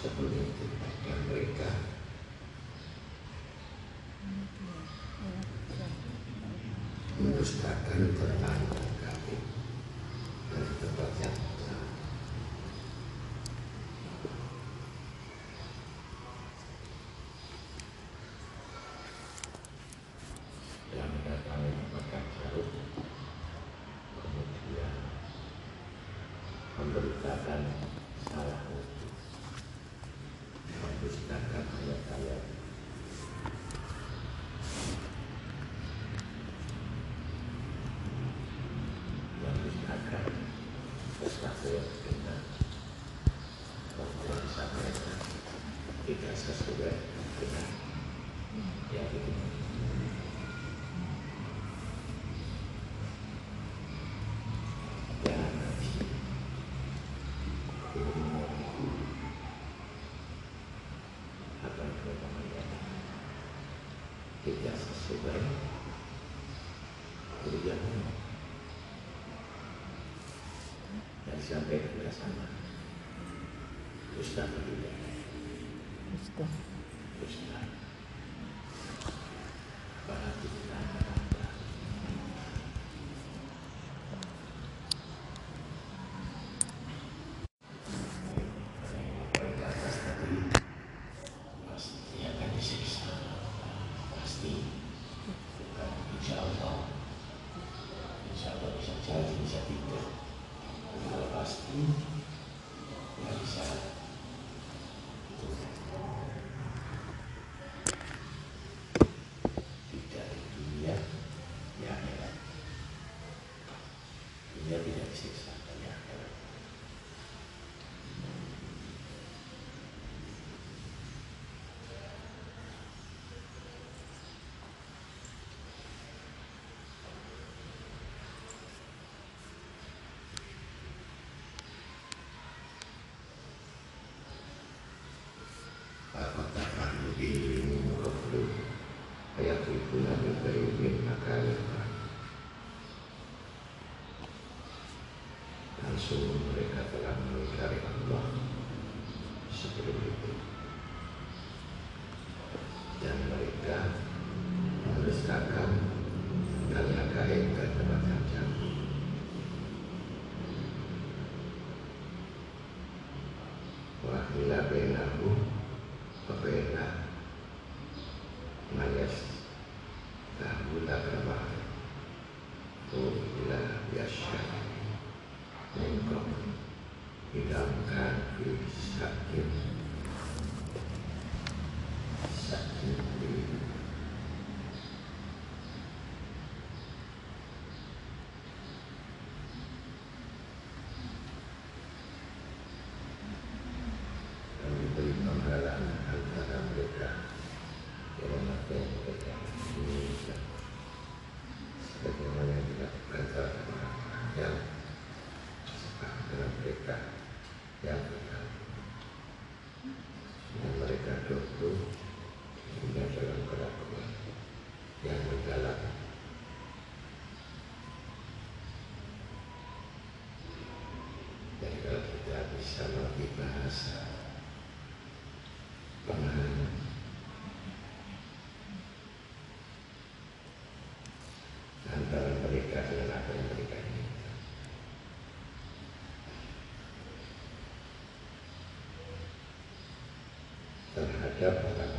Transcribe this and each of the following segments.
seperti itu pada mereka. Iya, iya. Mendustakan Quran. separate. Mereka telah mengingkari Allah sebelum itu Dan mereka mendustakan hal-hal gaib dan tempat jauh Wa ila bainahu wa baina mayas tahula kama ila yasha minkum idamkan fi sakin sakin di dan diberi penghalang antara mereka yang memakai mereka Indonesia sebagaimana yang dilakukan terhadap orang-orang yang sepakat dengan mereka yang benar dan mereka dulu hingga dalam keraguan yang mendalam dan kalau kita bisa melalui bahasa pemahaman antara mereka dengan apa yang mereka inginkan. Terhadap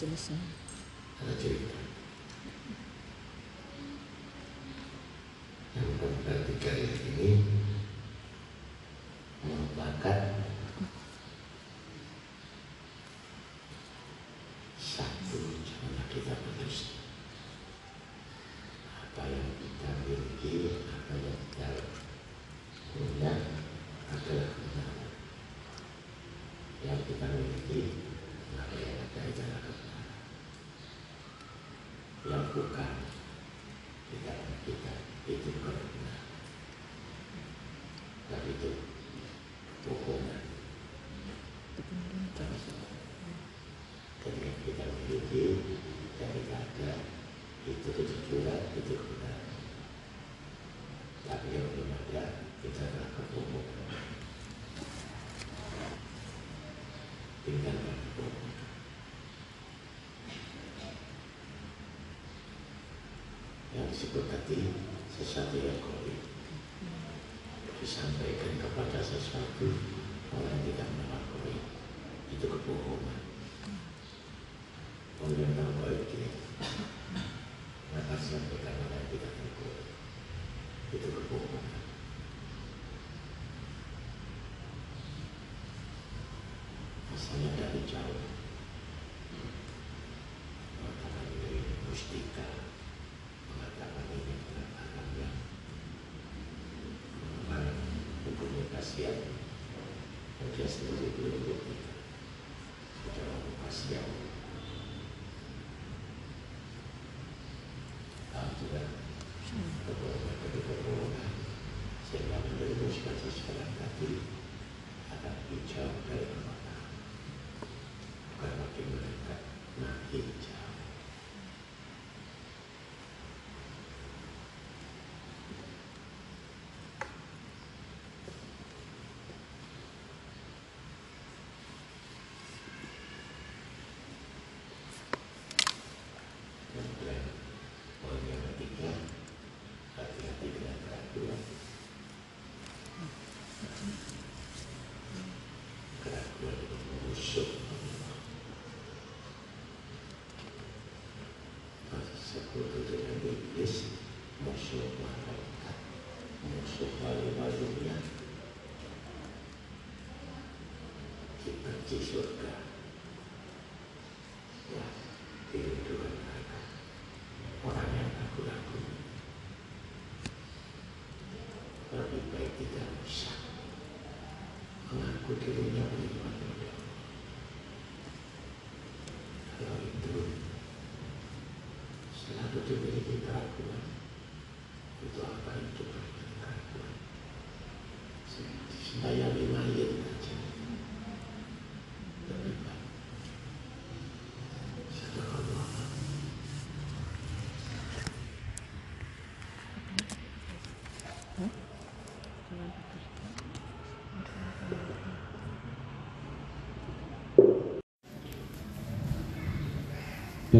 The same. disebut tadi sesuatu yang kau disampaikan kepada sesuatu.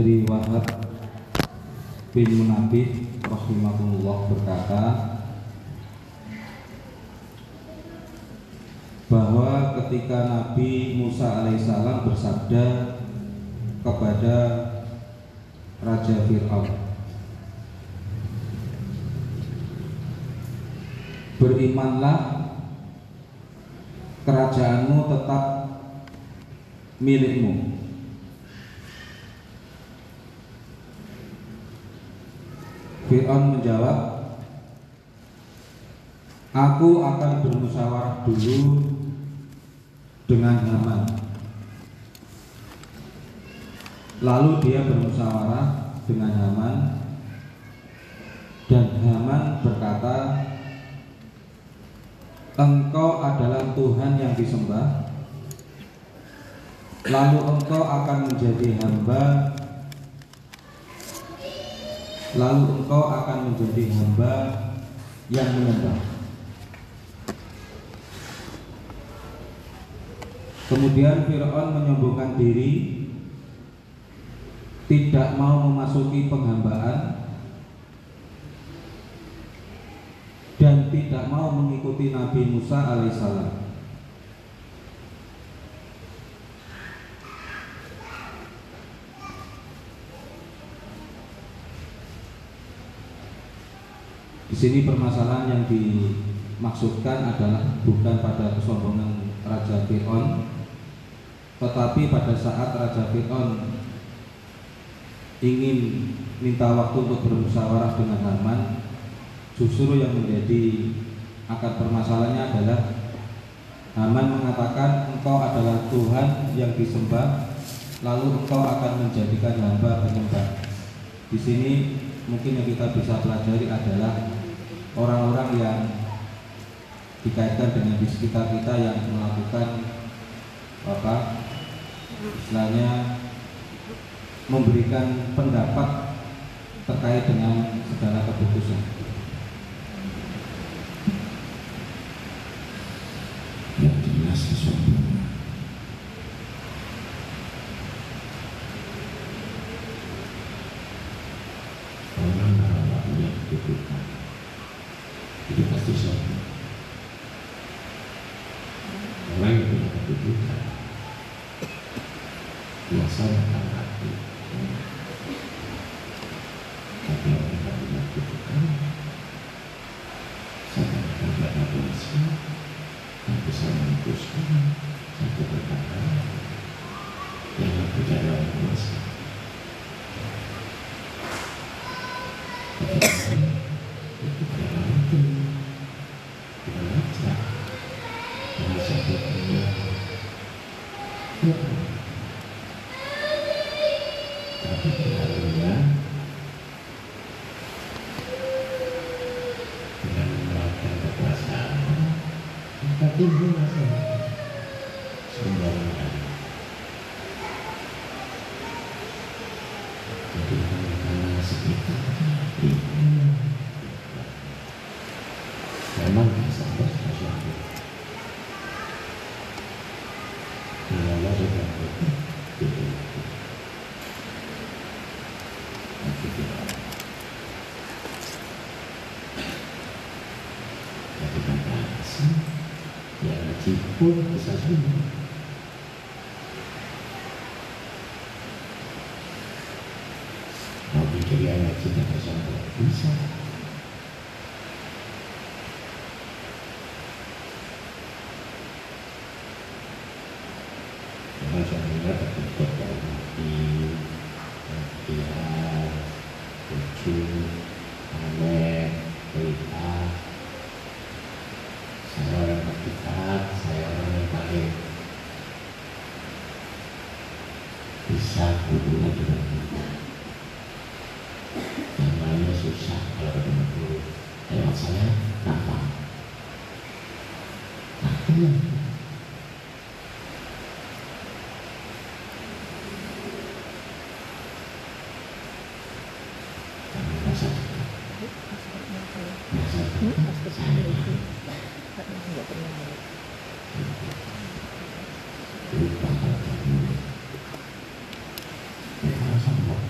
Dari Wahab bin Munabih rahimahullah berkata bahwa ketika Nabi Musa alaihissalam bersabda kepada Raja Fir'aun Berimanlah kerajaanmu tetap milikmu Fir'aun menjawab Aku akan bermusyawarah dulu dengan Haman Lalu dia bermusyawarah dengan Haman Dan Haman berkata Engkau adalah Tuhan yang disembah. Lalu engkau akan menjadi hamba. Lalu engkau akan menjadi hamba yang menyembah Kemudian Fir'aun menyombongkan diri. Tidak mau memasuki penghambaan. Dan tidak mau mengikuti Nabi Musa alaihissalam. Di sini permasalahan yang dimaksudkan adalah bukan pada kesombongan Raja Fir'aun, tetapi pada saat Raja Fir'aun ingin minta waktu untuk bermusyawarah dengan Haman, justru yang menjadi akar permasalahannya adalah Haman mengatakan engkau adalah Tuhan yang disembah, lalu engkau akan menjadikan hamba penyembah. Di sini mungkin yang kita bisa pelajari adalah orang-orang yang dikaitkan dengan di sekitar kita yang melakukan apa istilahnya memberikan pendapat terkait dengan segala keputusan. Yang jelas kesombongan. Orang kalau nggak punya kedudukan, itu pasti sombong. Orang yang punya kedudukan, biasanya akan hati. Tapi orang yang punya kedudukan, saya akan ada polisi, yang bisa memutuskan satu perkara yang berjalan kuasa. Itu dalam itu belajar dari satu dunia. Tapi selalunya dengan menerapkan kekuasaan maka timbul masalah sembarangan. Jadi karena sekitar memang bisa bersesuatu. Kalau Allah sudah itu Nanti kita Tapi kata asing Ya pun bisa sembuh Mau pikir ya ngaji tidak sembuh Bisa Biar lucu, aneh, cerita. Saya orang terdekat, saya orang yang paling bisa hubungan dengan kita. Yang lainnya susah kalau ketemu guru. Lewat saya gampang. Nah, itu yang kami merasa dekat. Merasa dekat. Saya Enggak pernah. lupa kalau kamu ya kalau sombong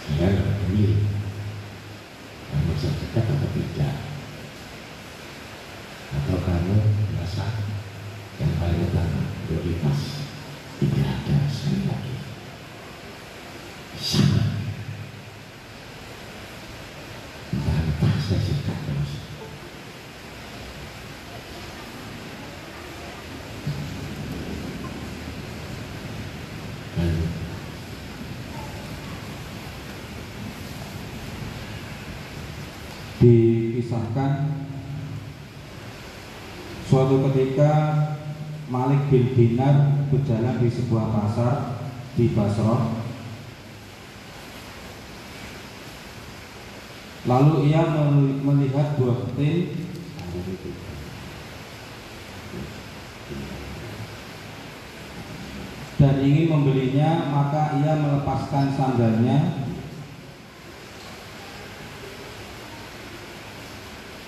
saya nggak peduli kamu bisa dekat atau tidak atau kamu merasa yang paling utama prioritas tidak ada sekali lagi sama bantah saya sikat terus dan dikisahkan suatu ketika Malik bin Dinar berjalan di sebuah pasar di Basrah lalu ia mel- melihat ada itu dan ingin membelinya maka ia melepaskan sandalnya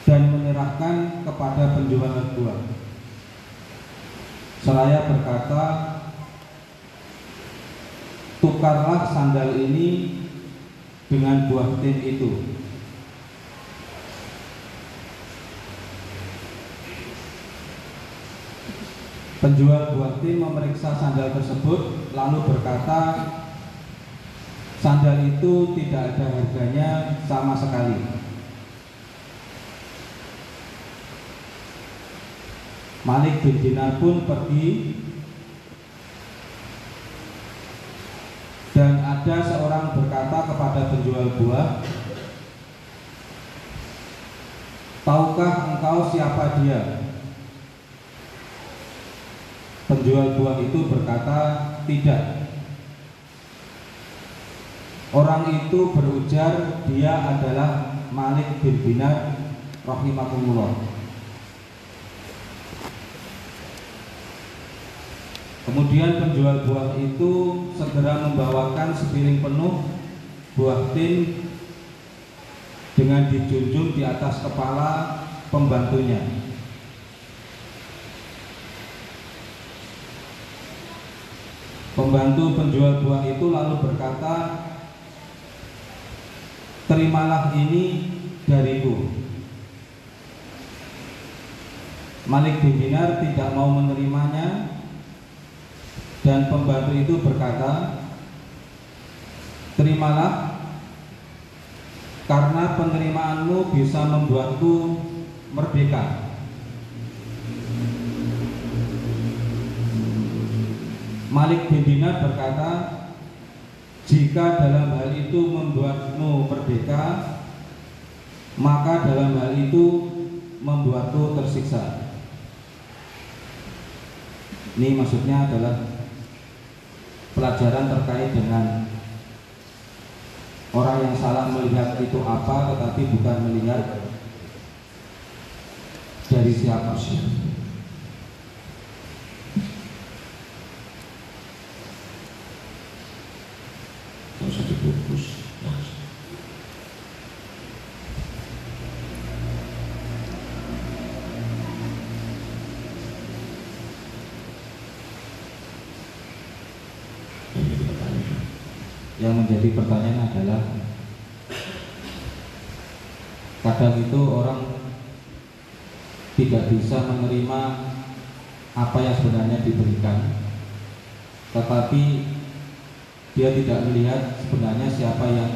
dan menyerahkan kepada penjual buah seraya berkata tukarlah sandal ini dengan buah tin itu Penjual buah tin memeriksa sandal tersebut lalu berkata sandal itu tidak ada harganya sama sekali. Malik bin Dinar pun pergi dan ada seorang berkata kepada penjual buah, "Tahukah engkau siapa dia?" Penjual buah itu berkata, "Tidak." Orang itu berujar, "Dia adalah Malik bin Dinar rahimahumullah." Kemudian penjual buah itu segera membawakan sepiring penuh buah tin dengan dijunjung di atas kepala pembantunya. Pembantu penjual buah itu lalu berkata, "Terimalah ini dariku." Malik bin Dinar tidak mau menerimanya dan pembantu itu berkata, "Terimalah karena penerimaanmu bisa membuatku merdeka." Malik bin Dinar berkata, "Jika dalam hal itu membuatmu merdeka, maka dalam hal itu membuatku tersiksa." Ini maksudnya adalah pelajaran terkait dengan orang yang salah melihat itu apa, tetapi bukan melihat dari siapa sih. nggak usah dibungkus langsung ini pertanyaan Menjadi pertanyaan adalah kadang itu orang tidak bisa menerima apa yang sebenarnya diberikan, tetapi dia tidak melihat sebenarnya siapa yang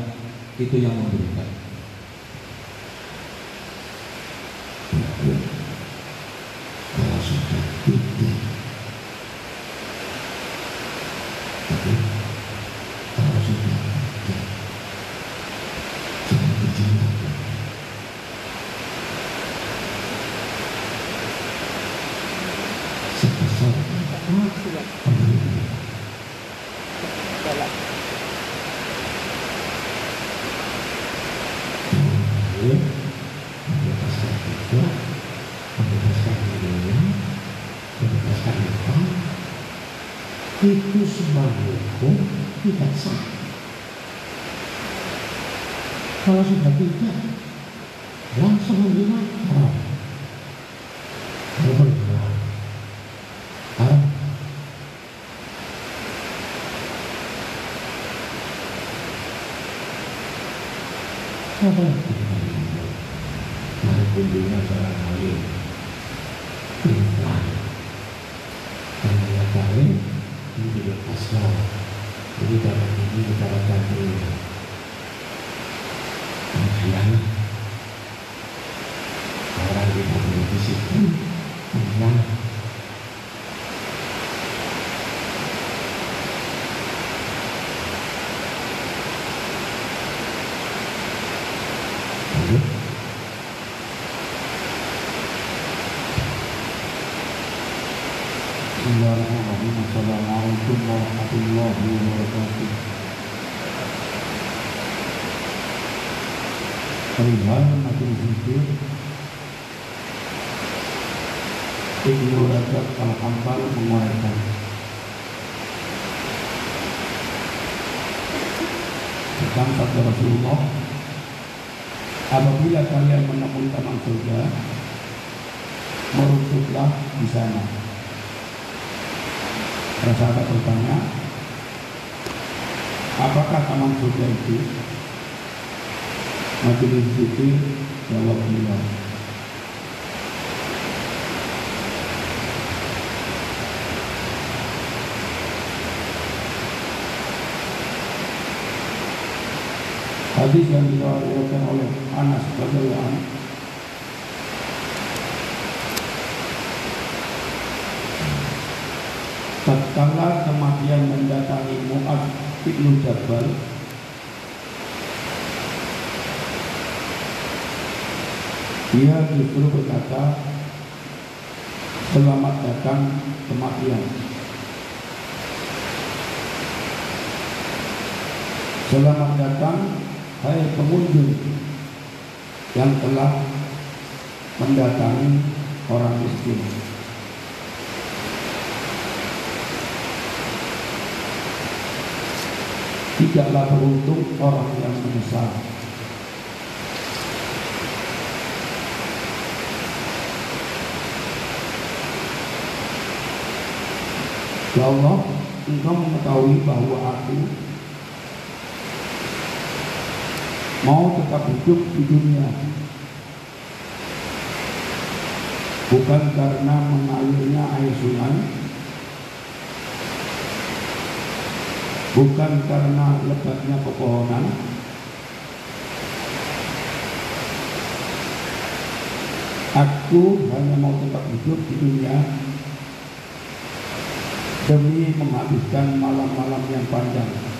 itu yang memberikan. Sabda Rasulullah apabila kalian menemui taman surga meruntutlah di sana Para bertanya, apakah taman surga itu? Majelis zikir jawab beliau. Hadis yang diriwayatkan oleh Anas radhiyallahu anhu. Tatkala kematian mendatangi Mu'ad bin Jabal dia justru berkata selamat datang kematian. Selamat datang hai pengunjung yang telah mendatangi orang miskin tidaklah beruntung orang yang menyesal. Ya Allah, engkau mengetahui bahwa aku mau tetap hidup di dunia. Bukan karena mengalirnya air sungai. Bukan karena lebatnya pepohonan. Aku hanya mau tetap hidup di dunia. Demi menghabiskan malam-malam yang panjang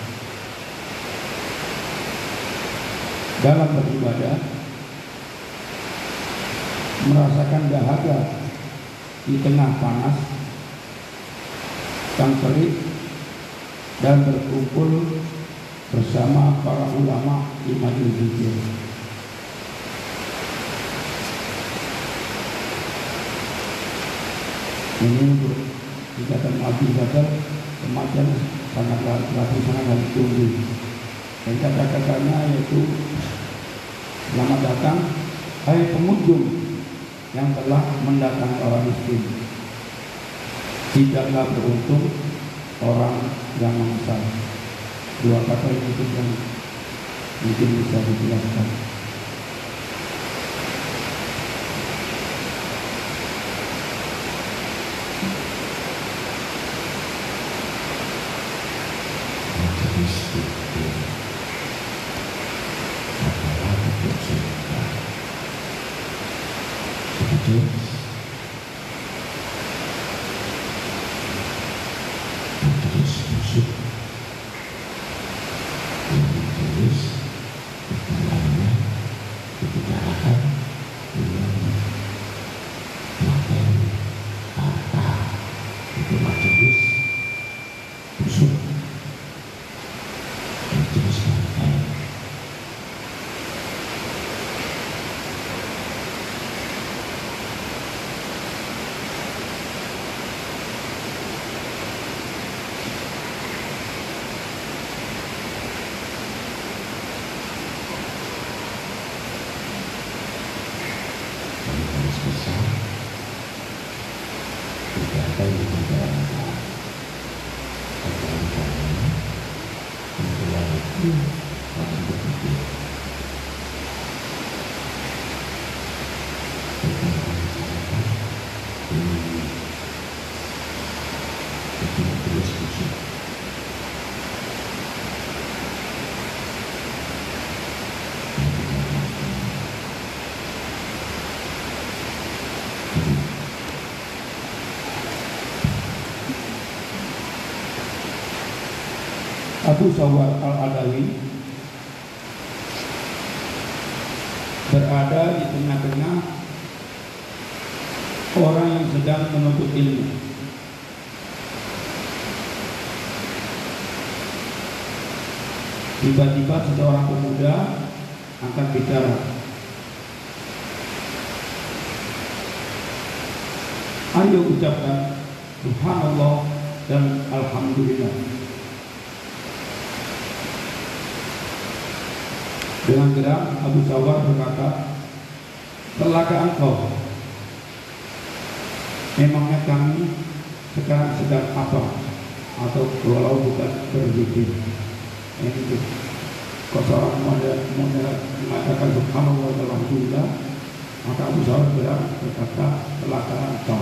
dalam beribadah merasakan dahaga di tengah panas yang terik dan berkumpul bersama para ulama di majelis zikir. Ini ikatan Abi Bakar kematian sangatlah berarti sangat ditunggu. Dan kata-katanya yaitu selamat datang hai pengunjung yang telah mendatangi orang miskin. Tidaklah beruntung orang yang memesan dua kata itu yang mungkin bisa dijelaskan Majelis zikir adalah untuk surga. Seperti Siapa yang dijalankan Ajaran-ajaran Kemudian itu Akan berpikir Tentang masyarakat Ini Itu berdiskusi Abu Sawar Al-Adawi berada di tengah-tengah orang yang sedang menuntut ilmu. Tiba-tiba seorang pemuda angkat bicara. Ayo ucapkan Subhanallah dan Alhamdulillah. Dengan gerak Abu Sawar berkata, Celaka engkau. Memangnya kami sekarang sedang apa? Atau walau bukan berzikir. Ini itu. Kau seorang mengatakan Subhanallah dan Alhamdulillah, maka Abu bergerak berkata, Celaka engkau.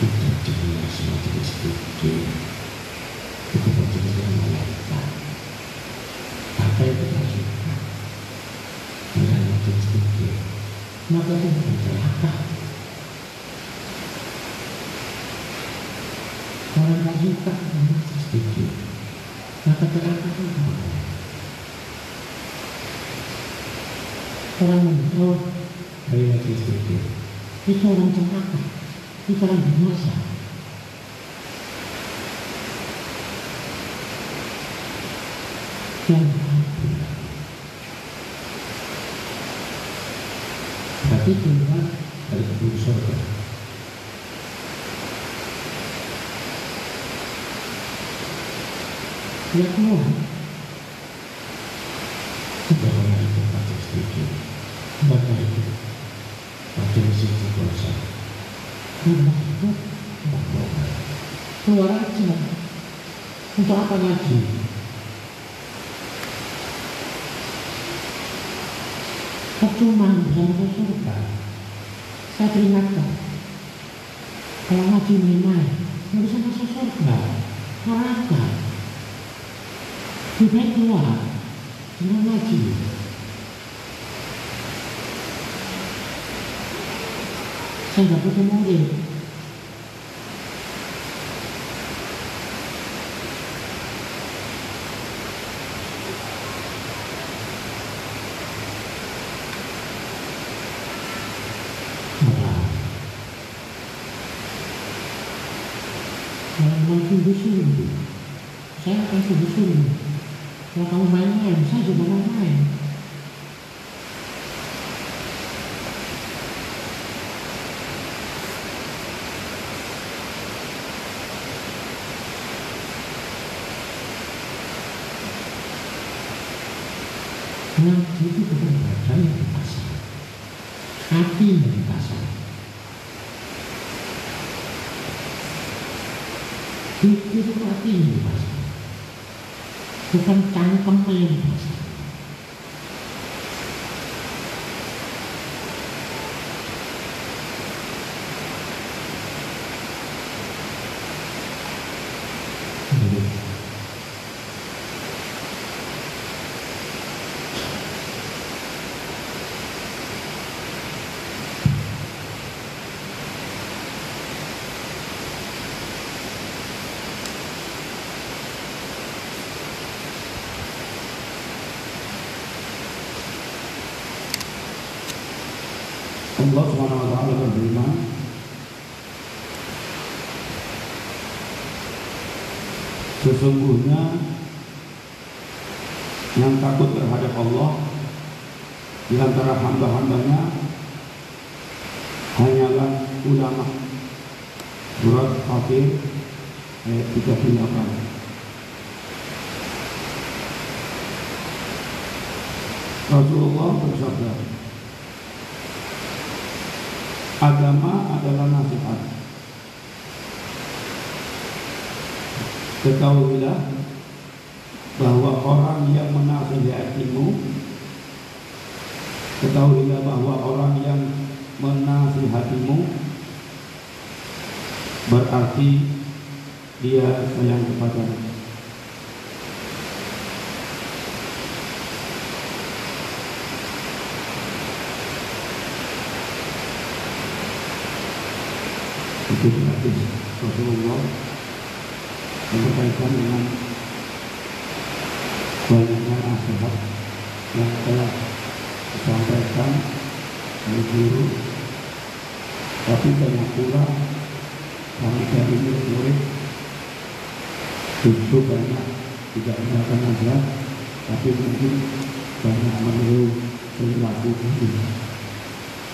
Untuk jelas semacam sedikit Itu perjalanan malaikat Apa yang kita suka Dengan makin sedikit Maka itu bukan celaka Orang tak suka dengan makin sedikit Maka celaka itu apa? Orang menjauh dari makin sedikit Itu orang celaka Itu orang binasa yang Berarti keluar dari kebun surga. Ya keluar. Tidak boleh itu baca sedikit. Baca itu. Baca di sisi dosa. Keluar itu. Keluar aja. Untuk apa lagi? percuma bisa masuk surga. Saya peringatkan, kalau ngaji main nggak bisa masuk surga, neraka. Lebih baik keluar, jangan ngaji. Saya nggak butuh Allah Subhanahu wa taala berfirman Sesungguhnya yang takut terhadap Allah di antara hamba-hambanya Ketahuilah bahwa orang yang menafkahi hatimu Ketahuilah bahwa orang yang menafkahi hatimu Berarti dia sayang kepadamu. Terima kasih. Rasulullah berkaitan dengan banyaknya nasihat yang telah disampaikan oleh guru. Tapi banyak pula kami dari murid justru banyak tidak mendapatkan nasihat tapi mungkin banyak meniru perilaku ini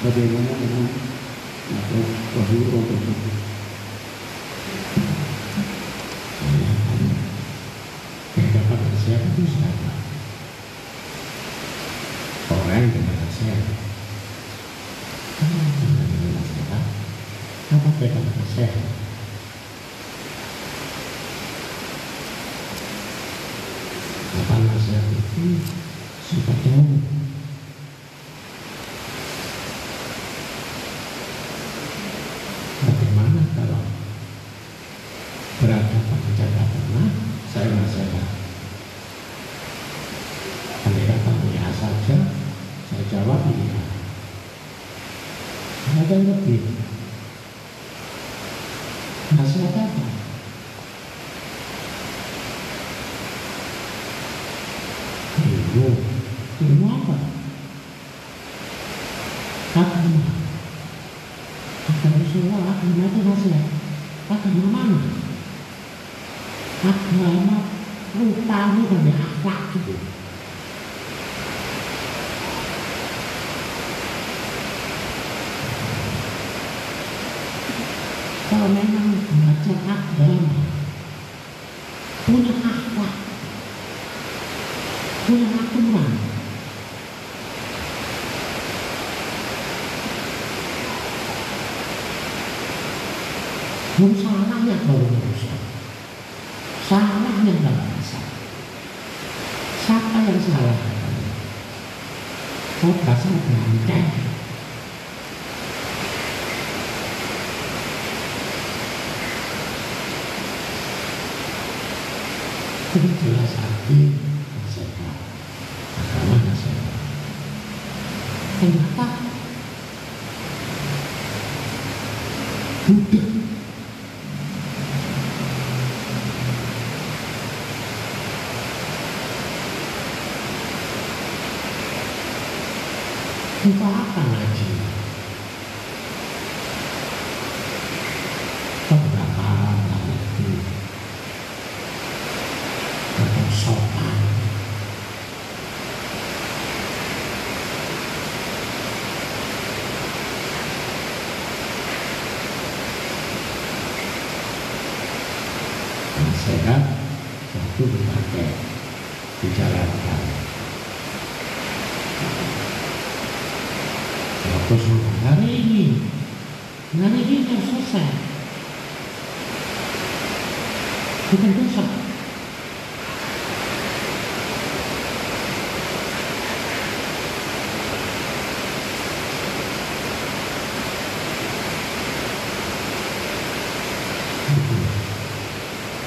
bagaimana dengan nasihat wahyu tersebut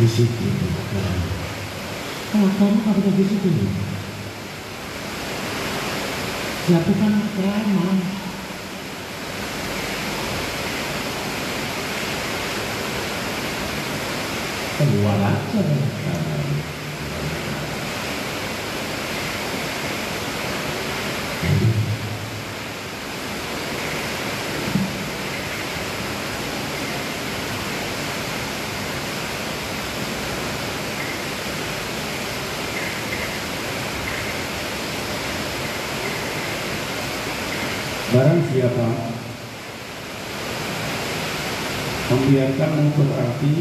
disiplin. Kalau kamu nggak nih disiplin, jatuhkan ke siapa membiarkanmu berarti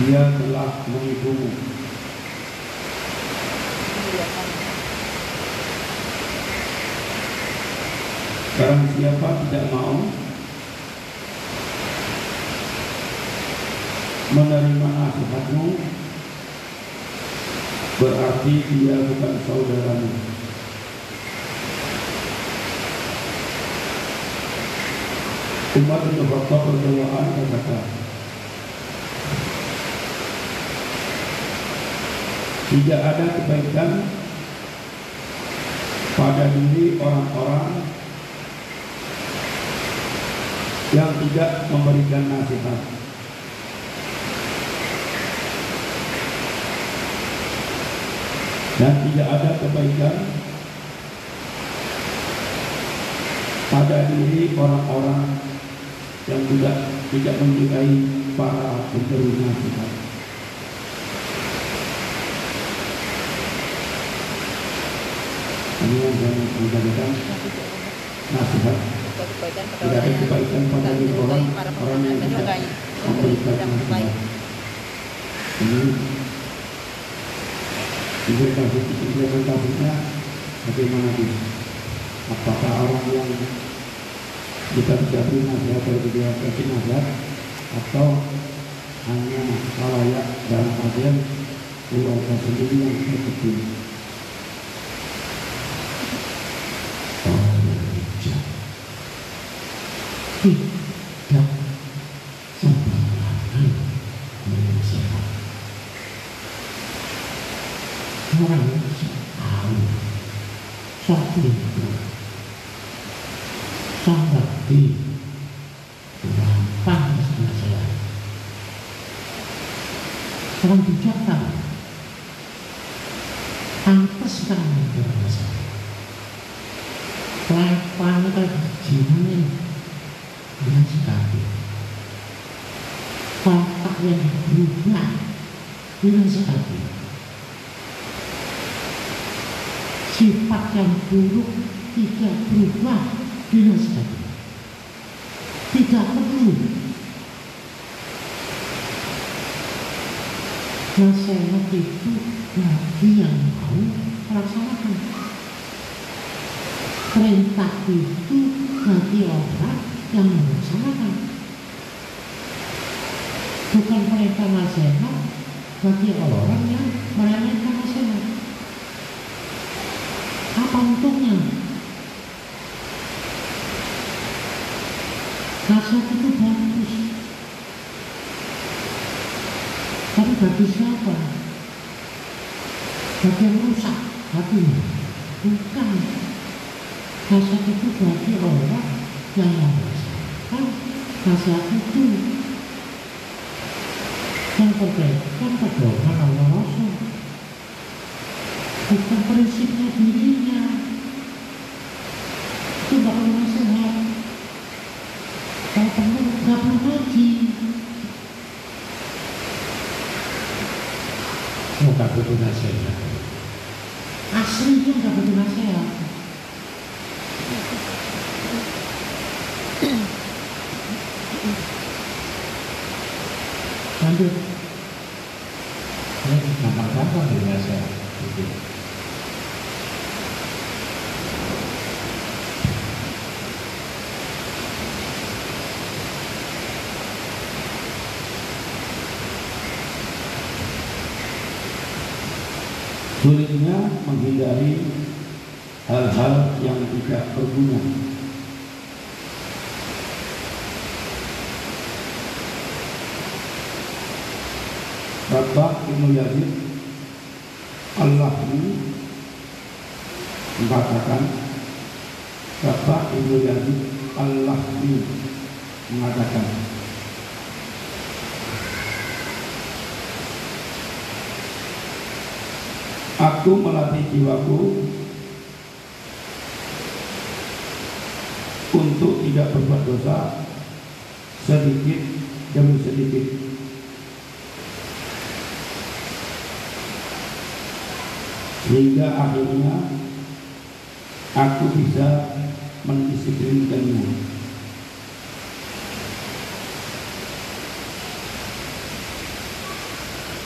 dia telah menipumu. Barang siapa tidak mau menerima nasihatmu berarti dia bukan saudaramu. Umar bin Khattab radhiyallahu anhu berkata, tidak ada kebaikan pada diri orang-orang yang tidak memberikan nasihat. Dan tidak ada kebaikan pada diri orang-orang yang tidak tidak menyukai para pemberi nasihat. Ini yang saya menjadikan nasihat tidak ada kebaikan pada orang orang yang tidak memberikan nasihat. Ini implementasi implementasinya bagaimana di apakah orang yang kita beri nasihat dari dia kasih nasihat atau hanya halayak dalam artian keluarga sendiri yang terkecil tidak sembarangan menasihat. Orang yang tahu satu itu sangat di gampang nasihat. Orang bijak tahu pantas sekarang bernasihat. Kelakuan itu gimana dengan sekali watak yang berubah dengan sekali sifat yang buruk tidak berubah dengan sekali tidak perlu nasihat itu yang mau melaksanakan perintah itu bagi orang yang melaksanakan. Bukan perintah nasihat bagi orang yang meremehkan nasihat apa untungnya nasihat itu bagus tapi bagi siapa bagi yang rusak hatinya bukan nasihat itu bagi orang yang merasakan nasihat itu yang perbaikan pedoman Allah Rasul bukan prinsipnya dirinya itu gak perlu nasihat kalau perlu gak perlu ngaji Oh, gak butuh nasihat aslinya gak butuh nasihat lanjut ini gampang-gampang di nasihat gitu. sulitnya menghindari hal-hal yang tidak berguna. Bapak Ibnu Yazid Allah mengatakan Bapak Ibnu Yazid Allah mengatakan. Aku melatih jiwaku untuk tidak berbuat dosa sedikit demi sedikit. Sehingga akhirnya aku bisa mendisiplinkanmu.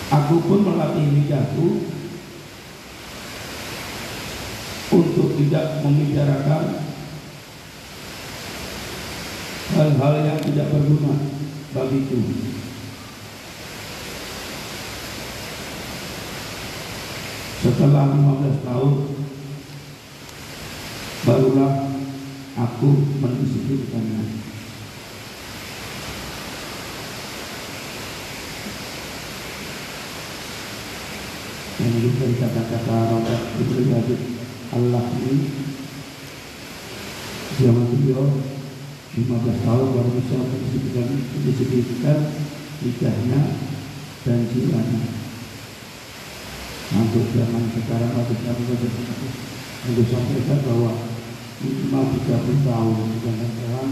Aku pun melatih lidahku untuk tidak membicarakan hal-hal yang tidak berguna bagiku. Setelah 15 tahun barulah aku mendisiplinkannya. Yang juga kata-kata Robert Ibn Habib Allah ini zaman beliau 15 tahun baru bisa mendisiplinkan, mendisiplinkan lidahnya dan jiwanya. Untuk zaman sekarang atau zaman untuk sampaikan bahwa minimal 30 tahun bukan sekarang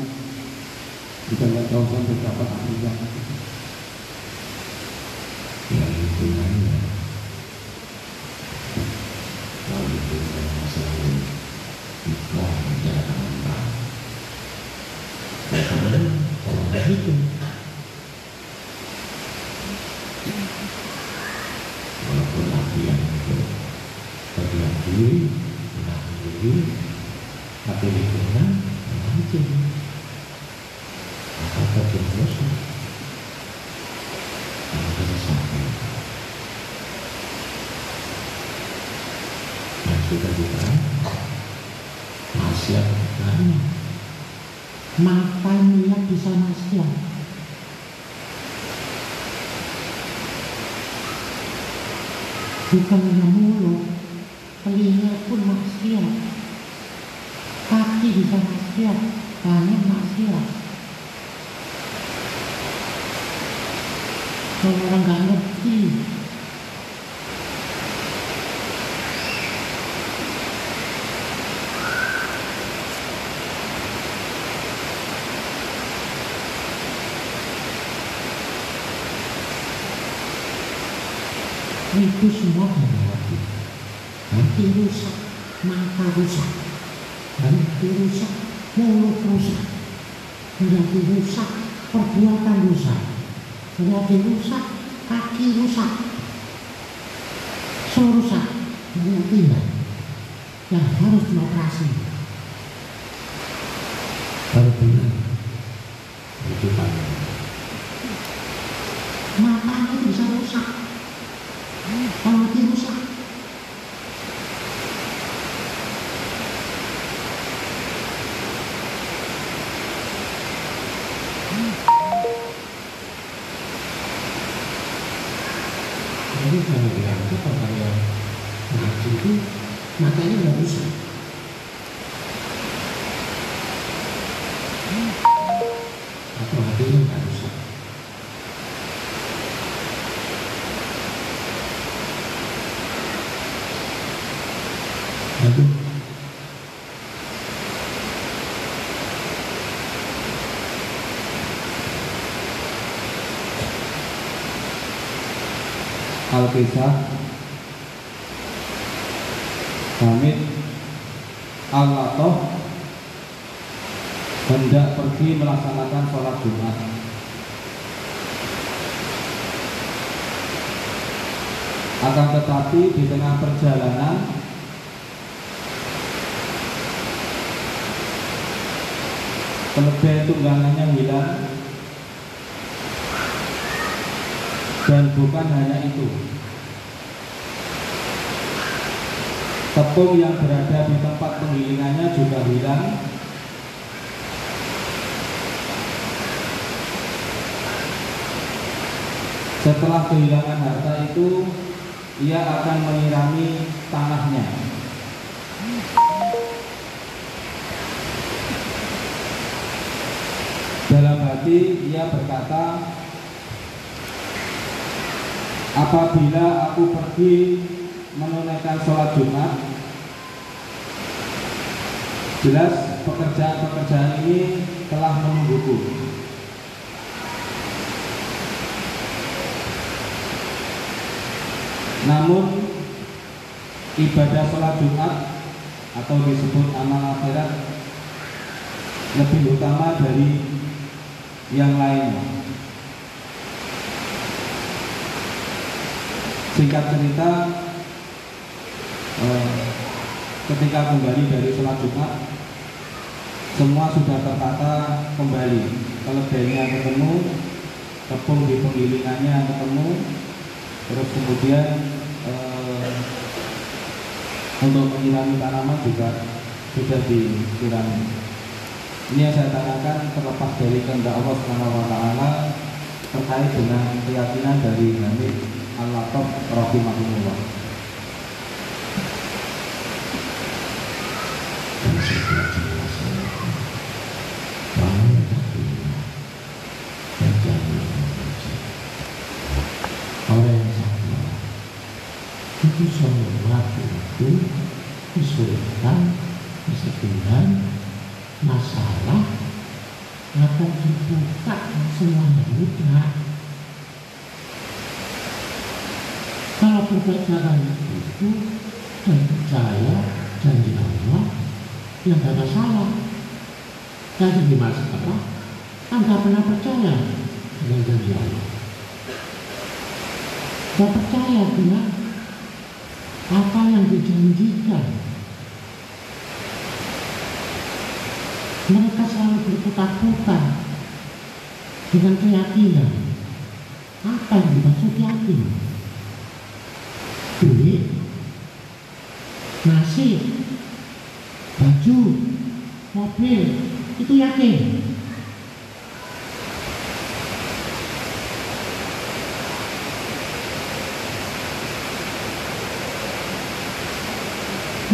kita nggak tahu sampai kapan akhirnya yang hitungannya kalau hitungan masalah nikah menjalankan orang ya kemudian kalau nggak hitung walaupun latihan itu terlihat diri menahan diri tapi hitungan memancing maka terjadi dosa yang kita sampaikan yang sudah diterang maksiat bertanya mata melihat bisa maksiat bukan hanya mulut telinga pun maksiat kaki bisa maksiat tangan maksiat kalau orang nggak ngerti itu semua dari hati hati rusak mata rusak hati rusak mulut rusak hati rusak perbuatan rusak hati rusak kaki rusak semua rusak banyak tindak yang harus dioperasi baru benar itu tanya matanya bisa rusak kalau hati rusak jadi kalau yang itu kalau yang ngaji itu matanya nggak rusak atau hatinya nggak rusak Aduh, Al-Kisah Hamid Al-Latoh hendak pergi melaksanakan sholat Jumat. Akan tetapi di tengah perjalanan kelebihan tunggangannya hilang dan bukan hanya itu. Tepung yang berada di tempat penggilingannya juga hilang. Setelah kehilangan harta itu ia akan menyirami tanahnya. Dalam hati ia berkata apabila aku pergi menunaikan sholat Jumat jelas pekerjaan-pekerjaan ini telah menungguku namun ibadah sholat Jumat atau disebut amal akhirat lebih utama dari yang lain. Singkat cerita, eh, ketika kembali dari sholat Jumat, semua sudah tertata kembali. Keledainya ketemu, tepung di penggilingannya ketemu, terus kemudian eh, untuk menyirami tanaman juga sudah disirami. Ini yang saya tanyakan terlepas dari kehendak Allah Subhanahu wa taala terkait dengan keyakinan dari Hamid Al-Latof rahimahullah. sakit itu kesulitan, kesedihan, masalah akan dibuka berbicara itu dan percaya janji Allah yang gak masalah. Jadi gimana apa? Anda pernah percaya dengan janji Allah? Gak percaya dengan apa yang dijanjikan. Mereka selalu berputar-putar dengan keyakinan. Apa yang dimaksud yakin? Duit, nasi, baju, mobil, itu yakin.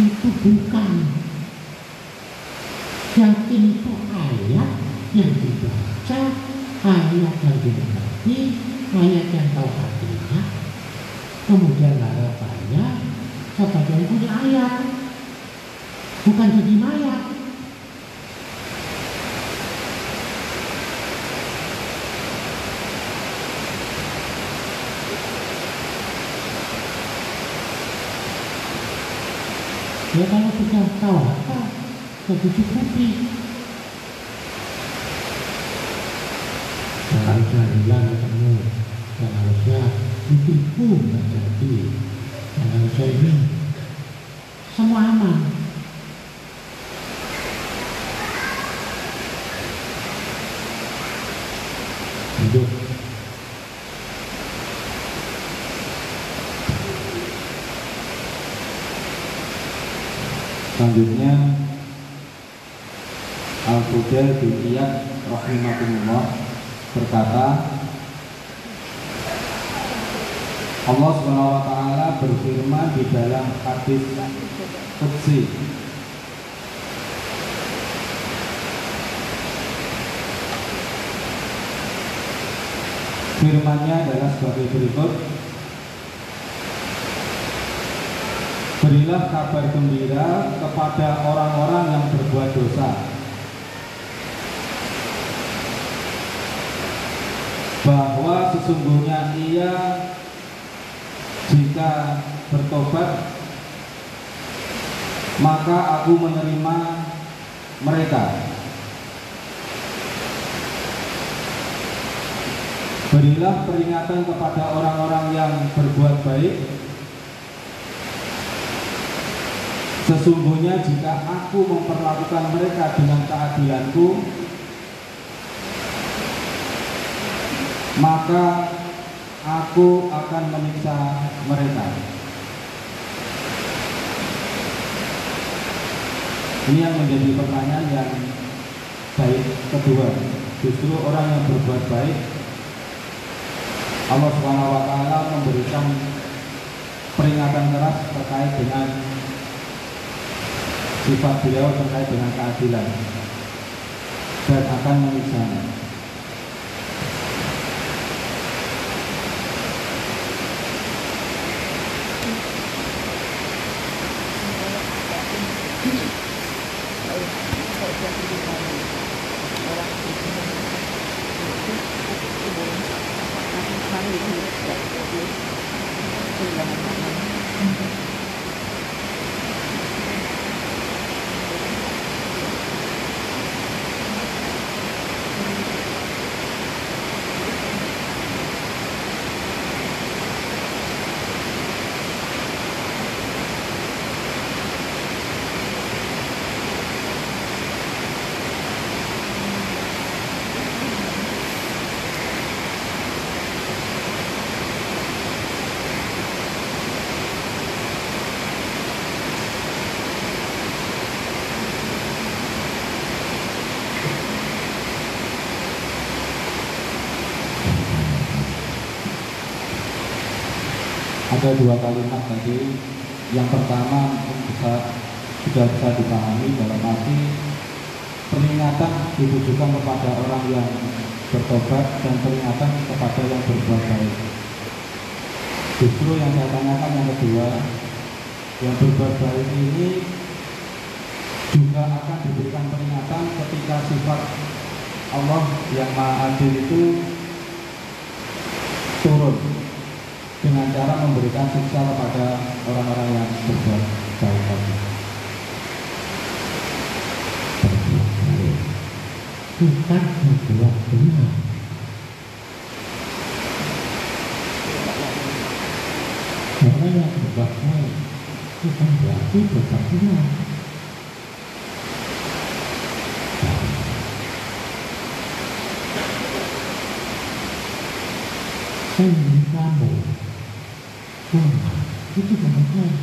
itu bukan yakin itu ayat yang dibaca ayat yang dimengerti ayat yang tahu artinya kemudian punya ayat bukan jadi mayat Ya kalau sudah tahu apa, ya dicukupi. Dan harusnya hilang ketemu, dan harusnya ditipu nggak jadi. Dan harusnya ini semua aman. Hidup Selanjutnya Al-Fudail bin rahimahumullah berkata Allah taala berfirman di dalam hadis qudsi. Firmannya adalah sebagai berikut. Berilah kabar gembira kepada orang-orang yang berbuat dosa Bahwa sesungguhnya ia Jika bertobat Maka aku menerima mereka. Berilah peringatan kepada orang-orang yang berbuat baik. Sesungguhnya jika aku memperlakukan mereka dengan keadilanku Maka aku akan menyiksa mereka Ini yang menjadi pertanyaan yang baik kedua Justru orang yang berbuat baik Allah Subhanahu wa taala memberikan peringatan keras terkait dengan sifat beliau terkait dengan keadilan dan akan menyiksanya. Ada dua kalimat tadi. Yang pertama mungkin bisa sudah bisa dipahami dalam arti peringatan ditujukan kepada orang yang bertobat dan peringatan kepada yang berbuat baik. Justru yang saya tanyakan yang kedua, yang berbuat baik ini juga akan diberikan peringatan ketika sifat Allah yang Maha Adil itu turun dengan cara memberikan siksa kepada orang-orang yang berbuat baik tadi. bukan berbuat benar orang yang berbuat baik bukan berarti berbuat benar kamu Tuhan itu berbuat baik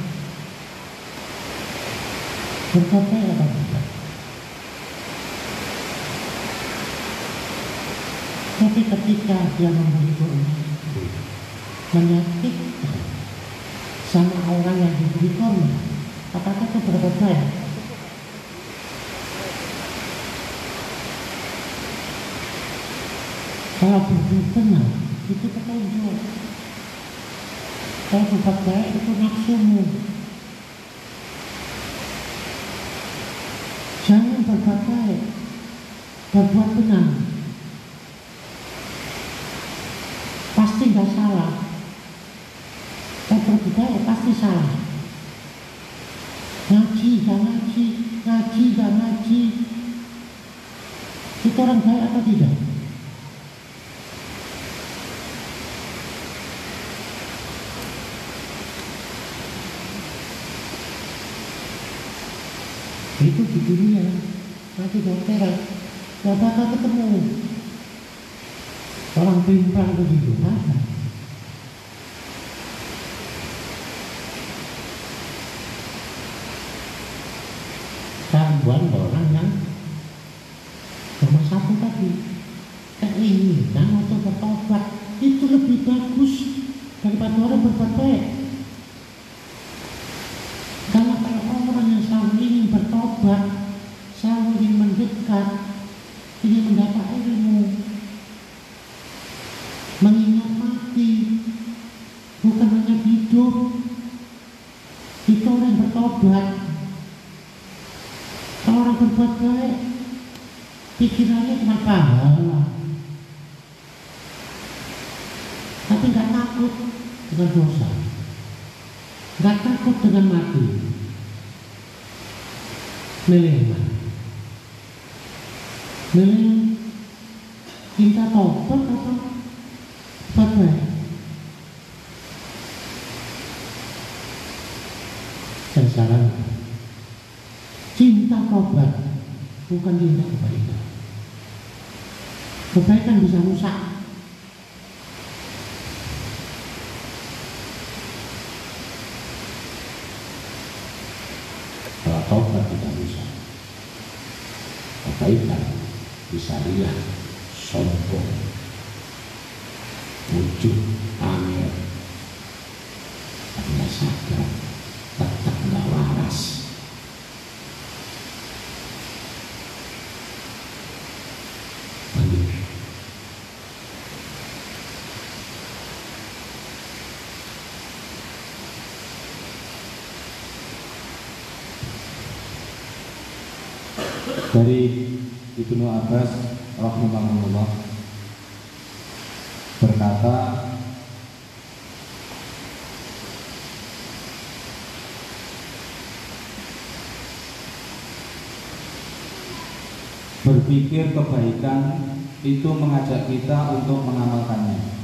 apa tidak Tapi ketika dia membunuh itu menyakitkan sama orang yang diberi korban, apakah itu berbuat baik? Kalau benar, itu Kalau berbuat baik itu nafsumu. Jangan berbuat baik, berbuat benar. pasti nggak salah. Berbuat baik pasti salah. Ngaji, gak ngaji, ngaji, gak ngaji. Itu orang baik atau tidak? Itu di dunia, nanti di akhirat, gak bakal ketemu. Orang pimpang begitu ada gangguan orang yang nomor satu tadi. Keinginan untuk bertobat. Itu lebih bagus daripada orang berbuat baik berbuat baik. Pikirannya cuma pahala tapi nggak takut dengan dosa. Nggak takut dengan mati. Milih milih cinta tobat atau berbuat baik saya sarankan cinta tobat bukan cinta kebaikan. Kebaikan bisa rusak kalau tobat tidak bisa kebaikan bisa riak sombong wujud angin karena sadar tetap nggak waras Lanjut. Dari Ibnu Abbas rahimahullah berkata berpikir kebaikan itu mengajak kita untuk mengamalkannya.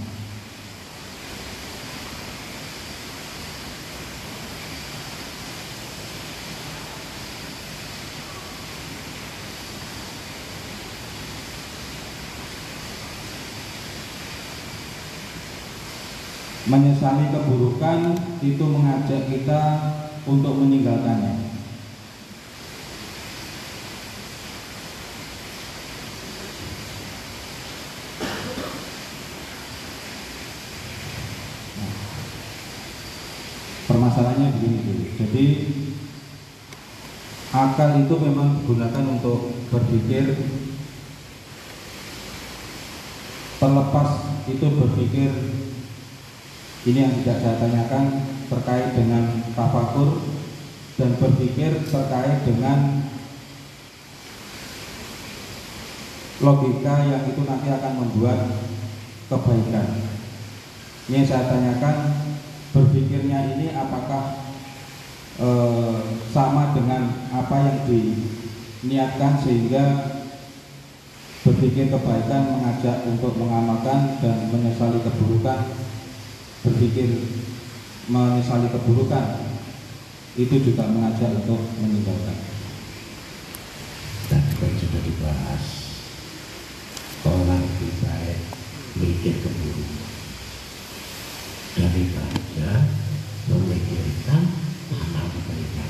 Menyesali keburukan itu mengajak kita untuk meninggalkannya. permasalahannya begini dulu. Jadi akal itu memang digunakan untuk berpikir terlepas itu berpikir ini yang tidak saya tanyakan terkait dengan tafakur dan berpikir terkait dengan logika yang itu nanti akan membuat kebaikan. Ini yang saya tanyakan berpikirnya ini apakah e, sama dengan apa yang diniatkan sehingga berpikir kebaikan mengajak untuk mengamalkan dan menyesali keburukan berpikir menyesali keburukan itu juga mengajak untuk meninggalkan. Dan juga sudah dibahas orang lebih baik mikir keburukan daripada memikirkan amal kebaikan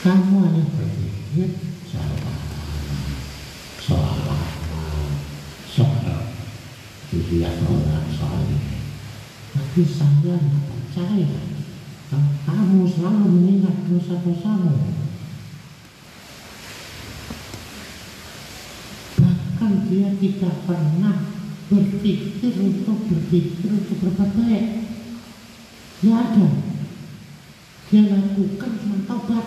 kamu hanya berpikir soal soal amal soal dilihat orang soal ini percaya. Kalau kamu selalu mengingat dosa-dosamu. Bahkan dia tidak pernah berpikir untuk berpikir untuk berbuat baik. Tidak ada. Dia lakukan cuma tobat.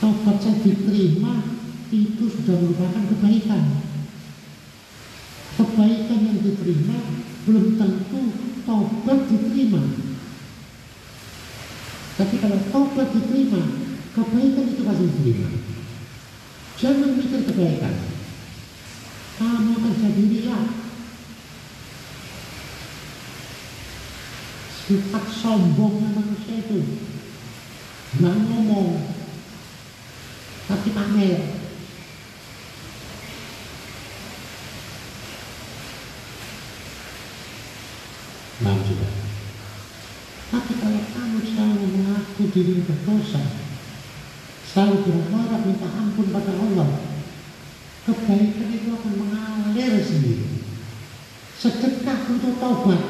Tobat saya diterima itu sudah merupakan kebaikan. Kebaikan yang diterima belum tentu tobat diterima. Tapi kalau tobat diterima kebaikan itu pasti diterima. Jangan mikir kebaikan. Kamu akan jadi riak sifat sombongnya manusia itu. Nggak ngomong. Tapi pamer Nah, juga tapi kalau kamu selalu mengaku diri berdosa selalu berharap minta ampun pada Allah kebaikan itu akan mengalir sendiri. Sedekah untuk tobat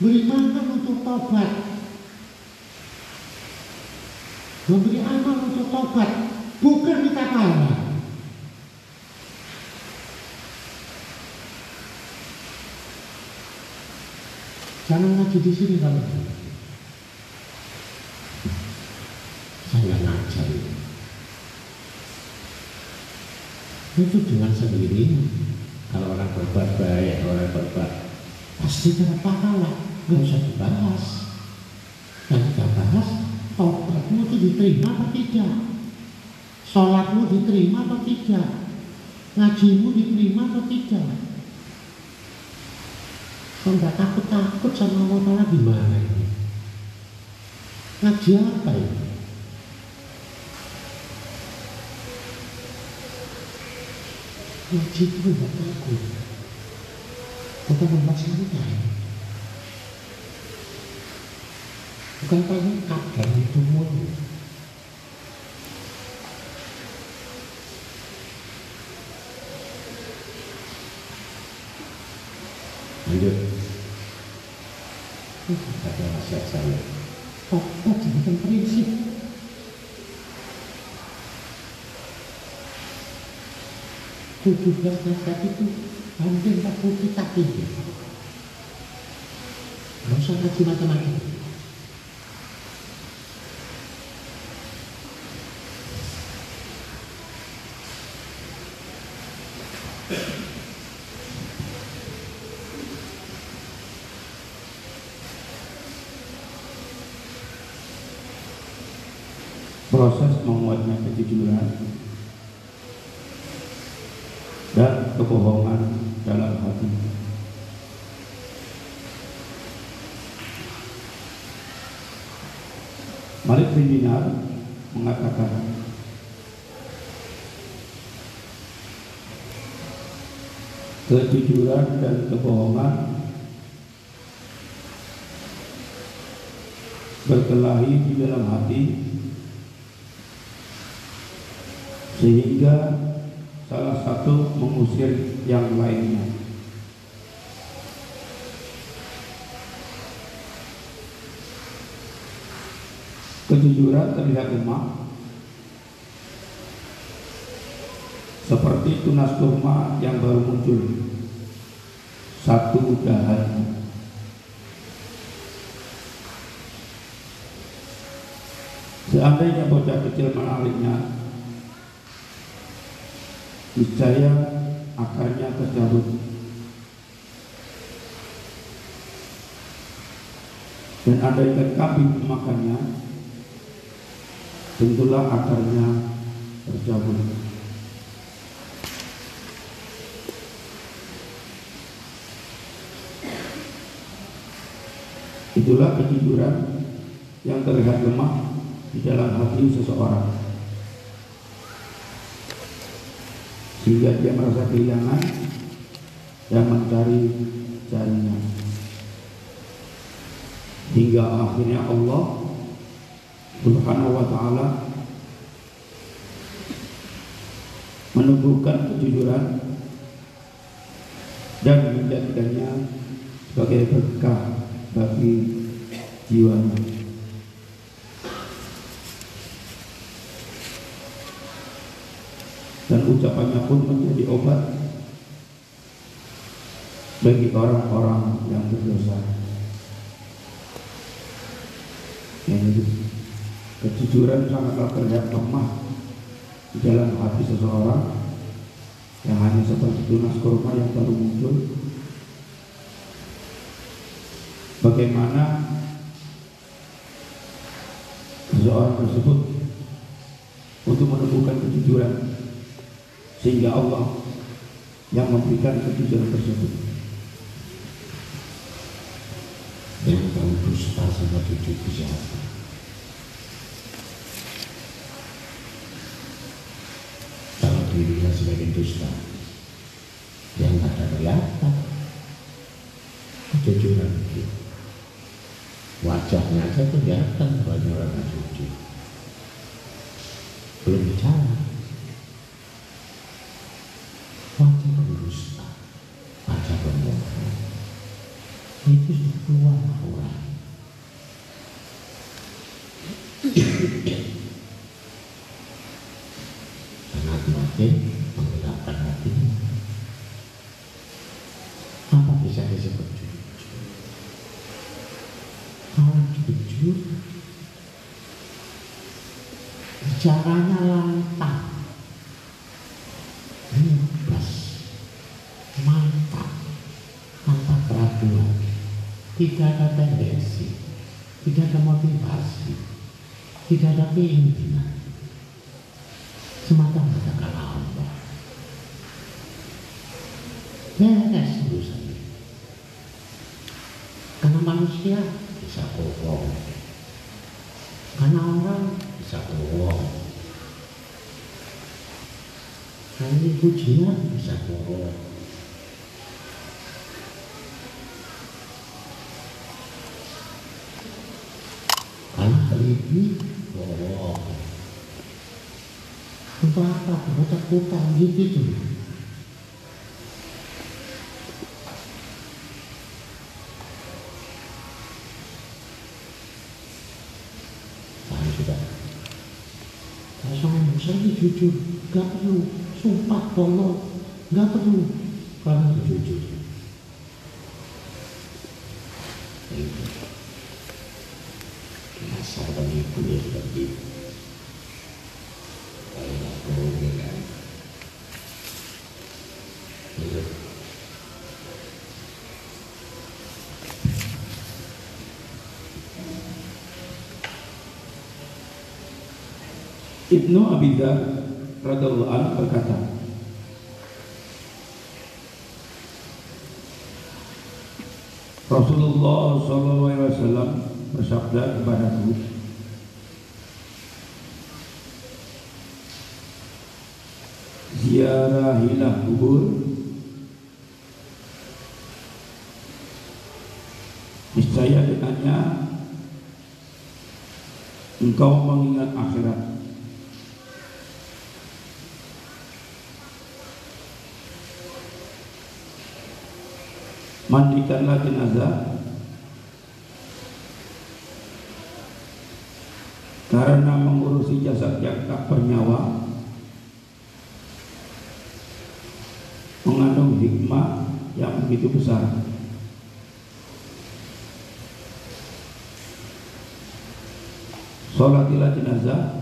beri makan untuk tobat memberi amal untuk tobat bukan minta pahala. Jangan ngaji di sini kalau saya ngajar itu itu dengan sendirinya kalau orang berbuat baik orang berbuat pasti dapat pahala. Nggak usah dibahas. Yang kita bahas tobatmu itu diterima apa tidak? Sholatmu diterima apa tidak? Ngajimu diterima apa tidak? Kalau nggak takut-takut sama Allah gimana ini? Ngaji apa ini itu nggak takut. Bukan tempat santai bukan pengen kadang itu mulu lanjut. Kata nasihat saya. Tobat jadikan prinsip tujuh belas nasihat itu hampir 40 kitab Gak usah macam-macam kejujuran dan kebohongan berkelahi di dalam hati sehingga salah satu mengusir yang lainnya. Kejujuran terlihat lemah tunas kurma yang baru muncul. Satu dahan seandainya bocah kecil menariknya niscaya akarnya tercabut dan andaikan kambing memakannya tentulah akarnya tercabut Itulah kejujuran yang terlihat lemah di dalam hati seseorang. Sehingga dia merasa kehilangan dan mencari carinya. Hingga akhirnya Allah Subhanahu wa taala menumbuhkan kejujuran dan menjadikannya sebagai berkah bagi jiwanya. Dan ucapannya pun menjadi obat bagi orang-orang yang berdosa. Yang kejujuran sangatlah terlihat lemah di dalam hati seseorang yang hanya seperti tunas kurma yang baru muncul bagaimana seseorang tersebut untuk menemukan kejujuran sehingga Allah yang memberikan kejujuran tersebut? Yang tahu dusta sama jujur siapa kalau dirinya sebagai dusta yang ada wajahnya aja kelihatan banyak orang jujur belum bicara. Wajah pendusta wajah pembohong. Itu sudah keluar orang bicaranya lantang bebas. Mantap. Tanpa keraguan tidak ada tendensi. Tidak ada motivasi. Tidak ada keinginan. Semata-mata karena Allah beres urusannya karena manusia bisa bohong karena orang bisa bohong karena pujian bisa karena alibi bohong apa? Untuk utang gitu tuh. Kalau sama Musa ini jujur, gak perlu sumpah tolong, gak perlu kalau itu jujur. Dasar penipu ya seperti itu. Kalau nggak bohong kan. Itu. Ibnu Abidah radhiallahu anhu berkata Rasulullah SAW bersabda kepadaku Ziarahilah kubur. Niscaya dengannya Engkau mengingat akhirat mandikanlah jenazah karena mengurusi jasad yang tak bernyawa mengandung hikmah yang begitu besar. Salatilah jenazah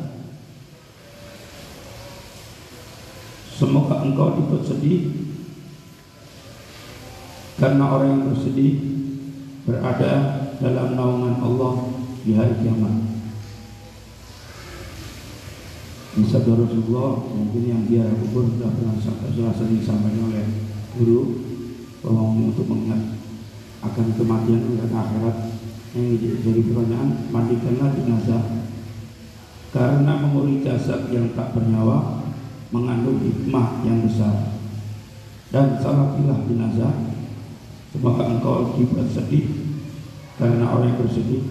Semoga engkau dibuat sedih Karena orang yang bersedih Berada dalam naungan Allah di hari kiamat. Sabda Rasulullah mungkin yang dia kubur sudah pernah sudah sering disampaikan oleh guru bahwa untuk mengingat akan kematian dan akhirat yang jadi pertanyaan mandikanlah jenazah. Karena mengurus jasad yang tak bernyawa mengandung hikmah yang besar. Dan salatilah jenazah semoga engkau dibuat sedih? Karena orang yang bersedih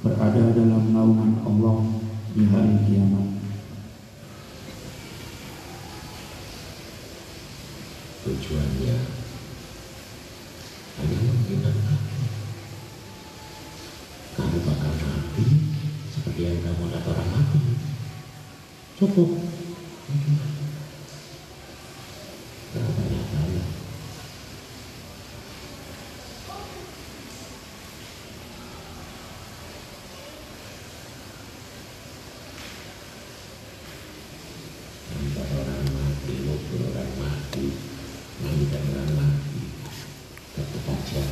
berada dalam naungan Allah di hari kiamat. Tujuannya hanya menghinakan kamu bakal mati seperti yang kamu lihat orang mati Cukup. Gak banyak tanya Nampak orang mati, ngubur orang mati Mandikan orang mati Tetap aja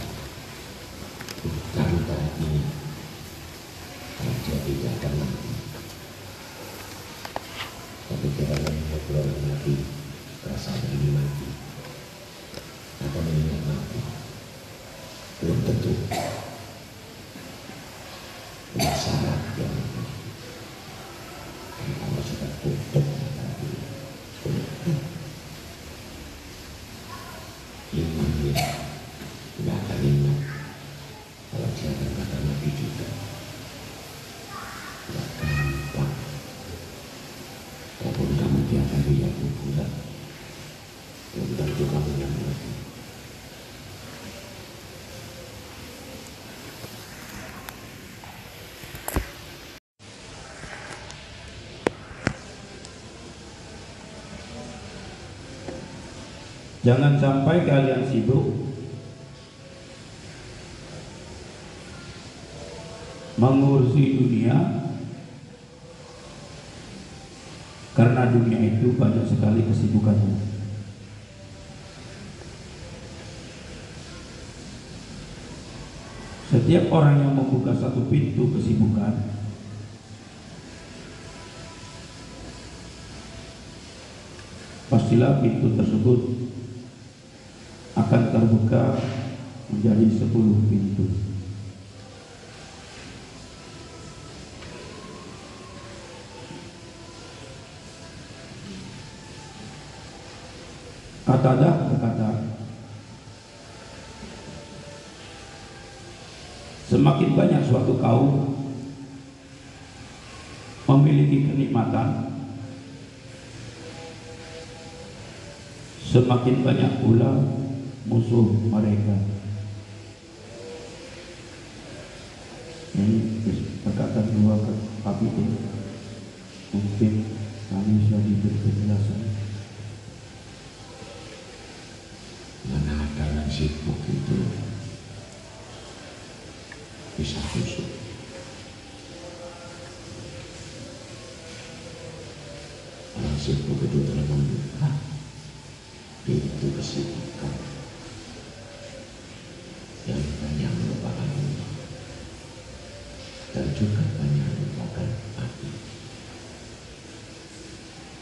Bukan tadi Raja tidak akan mati Tapi kalau yang ngubur orang mati Rasanya ini mati Atau mengingat mati Belum tentu Punya syarat yang Dan kalau sudah tutup mata dia Tutup lima menit nggak akan ingat kalau dia akan kata mati juga nggak gampang walaupun kamu tiap hari ya kuburan belum tentu kamu yang mati Jangan sampai kalian sibuk mengurusi dunia karena dunia itu banyak sekali kesibukannya. Setiap orang yang membuka satu pintu kesibukan pastilah pintu tersebut akan terbuka menjadi sepuluh pintu. Katadah berkata, semakin banyak suatu kaum memiliki kenikmatan, semakin banyak pula musuh mereka. Ini perkataan dua kapiten mungkin kami sudah diberi penjelasan. mana ada yang sibuk itu bisa kusuk orang sibuk itu telah membuka pintu kesibukan yang banyak melupakan Allah dan juga banyak melupakan mati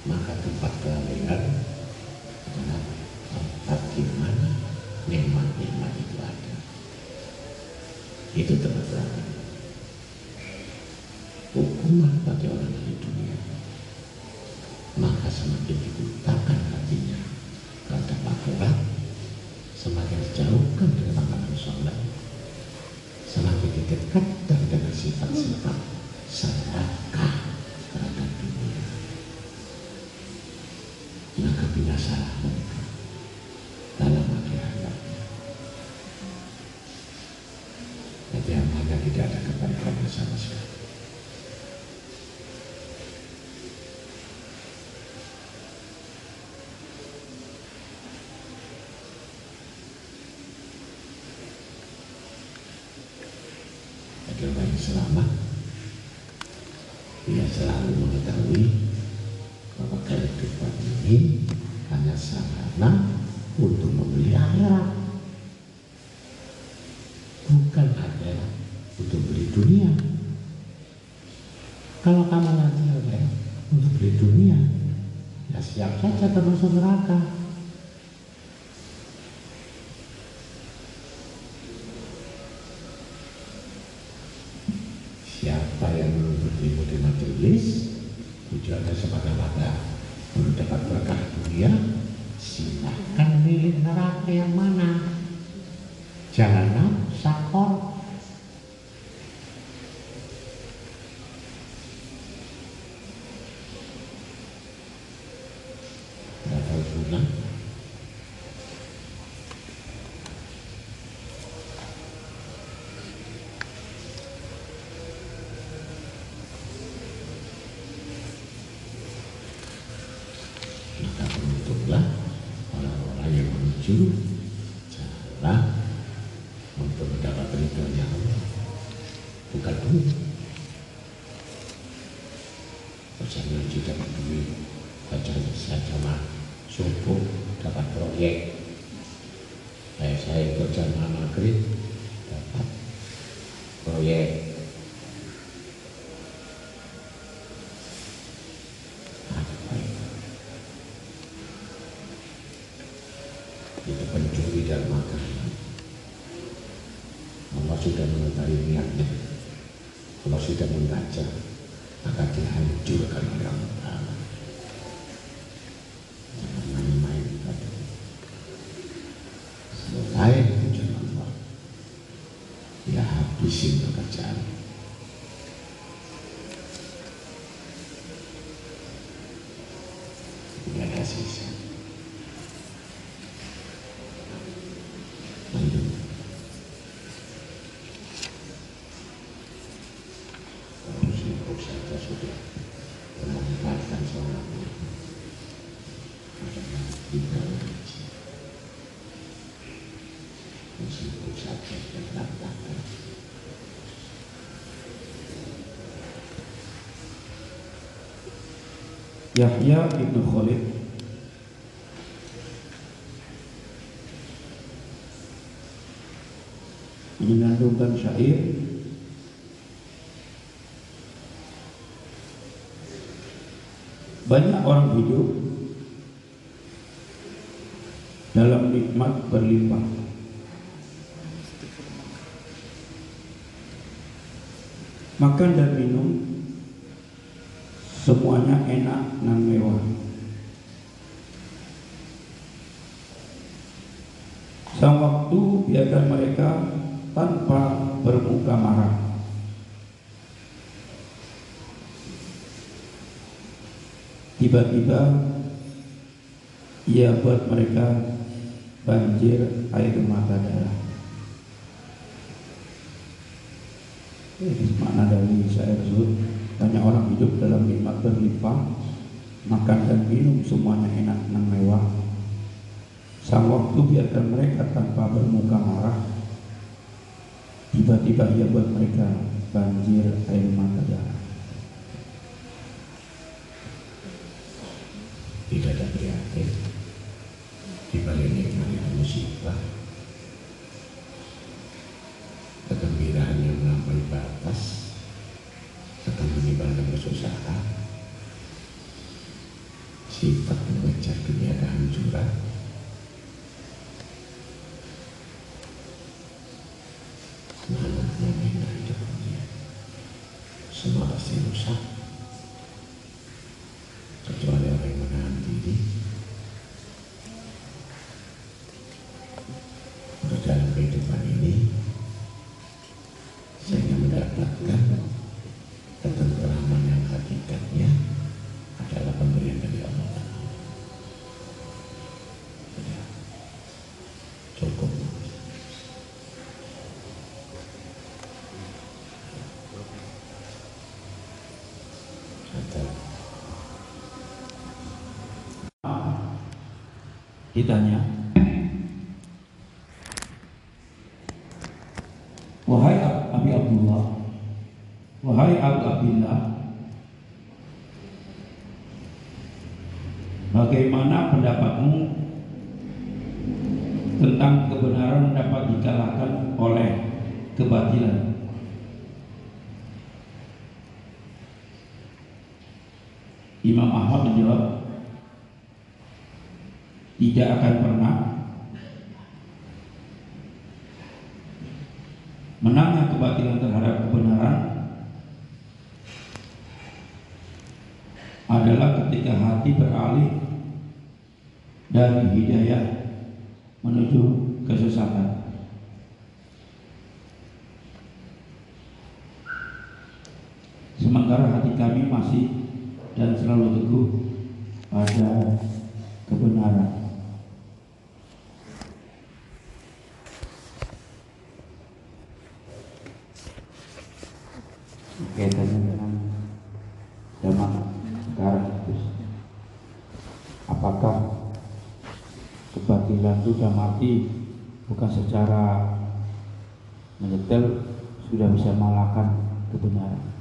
maka tempat kelalaian adalah tempat di mana nikmat-nikmat itu ada. Itu tempat berada. Hukuman bagi orang di dunia. Maka semakin dibutakan hatinya terhadap akhirat, semakin dijauhkan dari amalan sholat, semakin didekatkan dengan sifat-sifat serakah terhadap dunia. Maka binasalah mereka dalam akhirat. Jadi amalnya tidak ada kebaikan sama sekali. agar banyak selamat. Dia selalu mengetahui bahwa kehidupan ini hanya sarana untuk membeli akhirat. Bukan adalah untuk beli dunia. Kalau kamu nanti untuk beli dunia, ya siap saja termasuk neraka. Siapa yang menuntut ilmu di majelis Tujuannya semata-mata Untuk dapat berkah dunia Silahkan milih neraka yang mana Jangan sakor Tidak tahu guna maka beruntunglah orang-orang yang menuju jalan untuk mendapat ridhonya Allah bukan duit Kerja menuju dapat duit baca saja mah subuh dapat proyek kayak saya kerja maghrib dapat proyek apa itu itu pencuri dan makanan. Allah sudah mengetahui niatnya. Sudah membaca, maka dihancurkan oleh Allah Ta'ala. Jangan main-main pada Selesai tujuan Allah. Ya habisin pekerjaan. Tidak ada sisa. Lanjut. Kalau sibuk saja sudah memanfaatkan sholatnya. Karena tinggal ngaji. Sibuk saja sudah berantakan. Yahya ibnu Khalid. Menyandungkan syair. Banyak orang hidup dalam nikmat berlimpah. Makan dan minum semuanya enak dan mewah Sang waktu biarkan mereka tanpa bermuka marah. Tiba-tiba ia buat mereka banjir air mata darah. Ini makna dari saya tersebut banyak orang hidup dalam nikmat berlimpah, makan dan minum semuanya enak dan mewah. Sang waktu biarkan mereka tanpa bermuka marah. Tiba-tiba ia buat mereka banjir air mata darah. Tidak ada prihatin. Nikmat itu musibah. ditanya Wahai Abi Abdullah. Wahai Abu Abdullah Bagaimana pendapatmu tentang kebenaran dapat dikalahkan oleh kebatilan? Imam Ahmad tidak akan pernah menangah kebatilan terhadap kebenaran adalah ketika hati beralih sudah mati bukan secara menyetel sudah bisa mengalahkan kebenaran.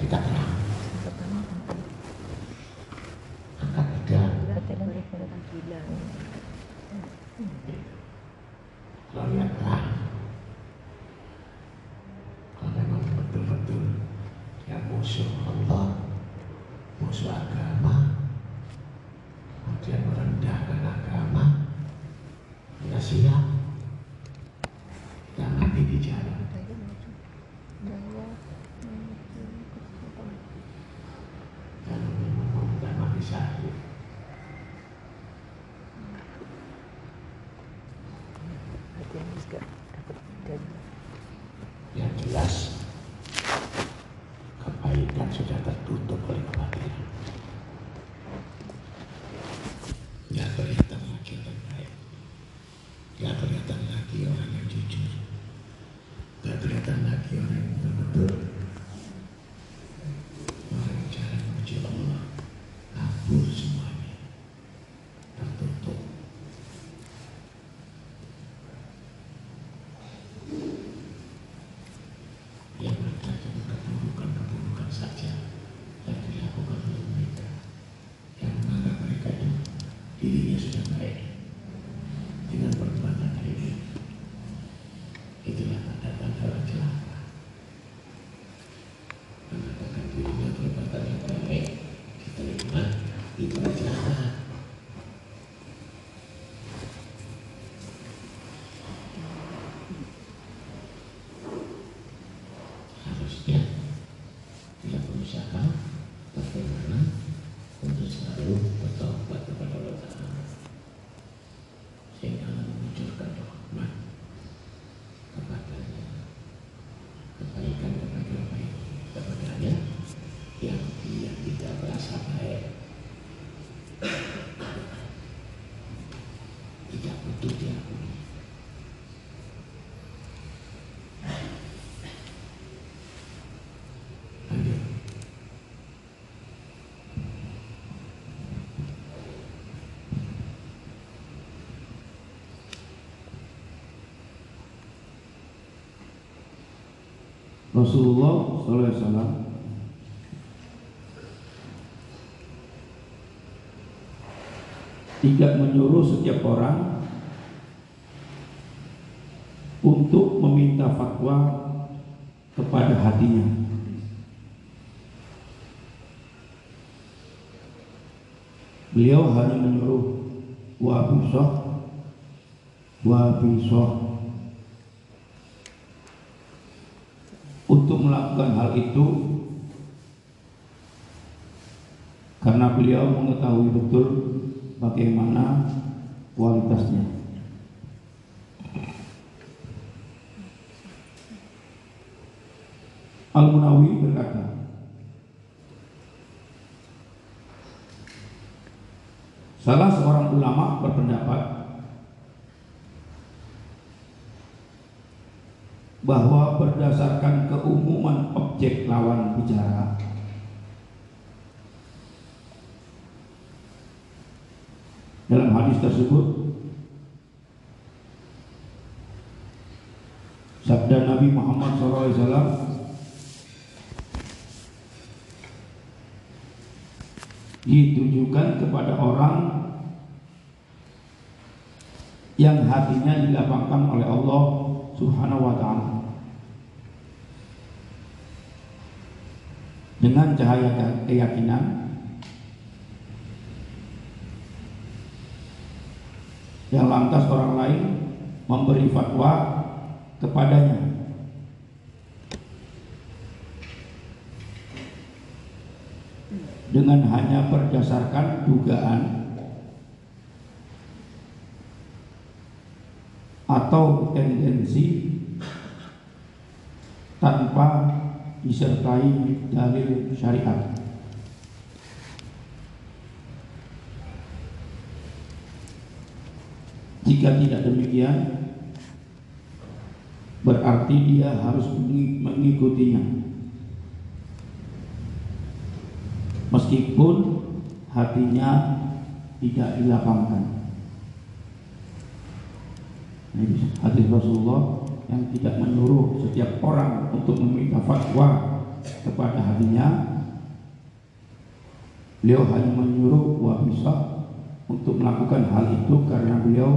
quita. Rasulullah Wasallam tidak menyuruh setiap orang untuk meminta fatwa kepada hatinya. Beliau hanya menyuruh wa bisoh, wa bisoh melakukan hal itu karena beliau mengetahui betul bagaimana kualitasnya. Al-Munawi berkata, Salah seorang ulama berpendapat bahwa berdasarkan keumuman lawan bicara dalam hadis tersebut sabda Nabi Muhammad SAW ditujukan kepada orang yang hatinya dilapangkan oleh Allah Subhanahu wa taala. Dengan cahaya keyakinan. Yang lantas orang lain memberi fatwa kepadanya. Dengan hanya berdasarkan dugaan atau tendensi tanpa disertai dalil syariat. Jika tidak demikian, berarti dia harus mengikutinya. Meskipun hatinya tidak dilapangkan. Hadis Rasulullah yang tidak menyuruh setiap orang untuk meminta fatwa kepada hatinya. Beliau hanya menyuruh wa bisa untuk melakukan hal itu karena beliau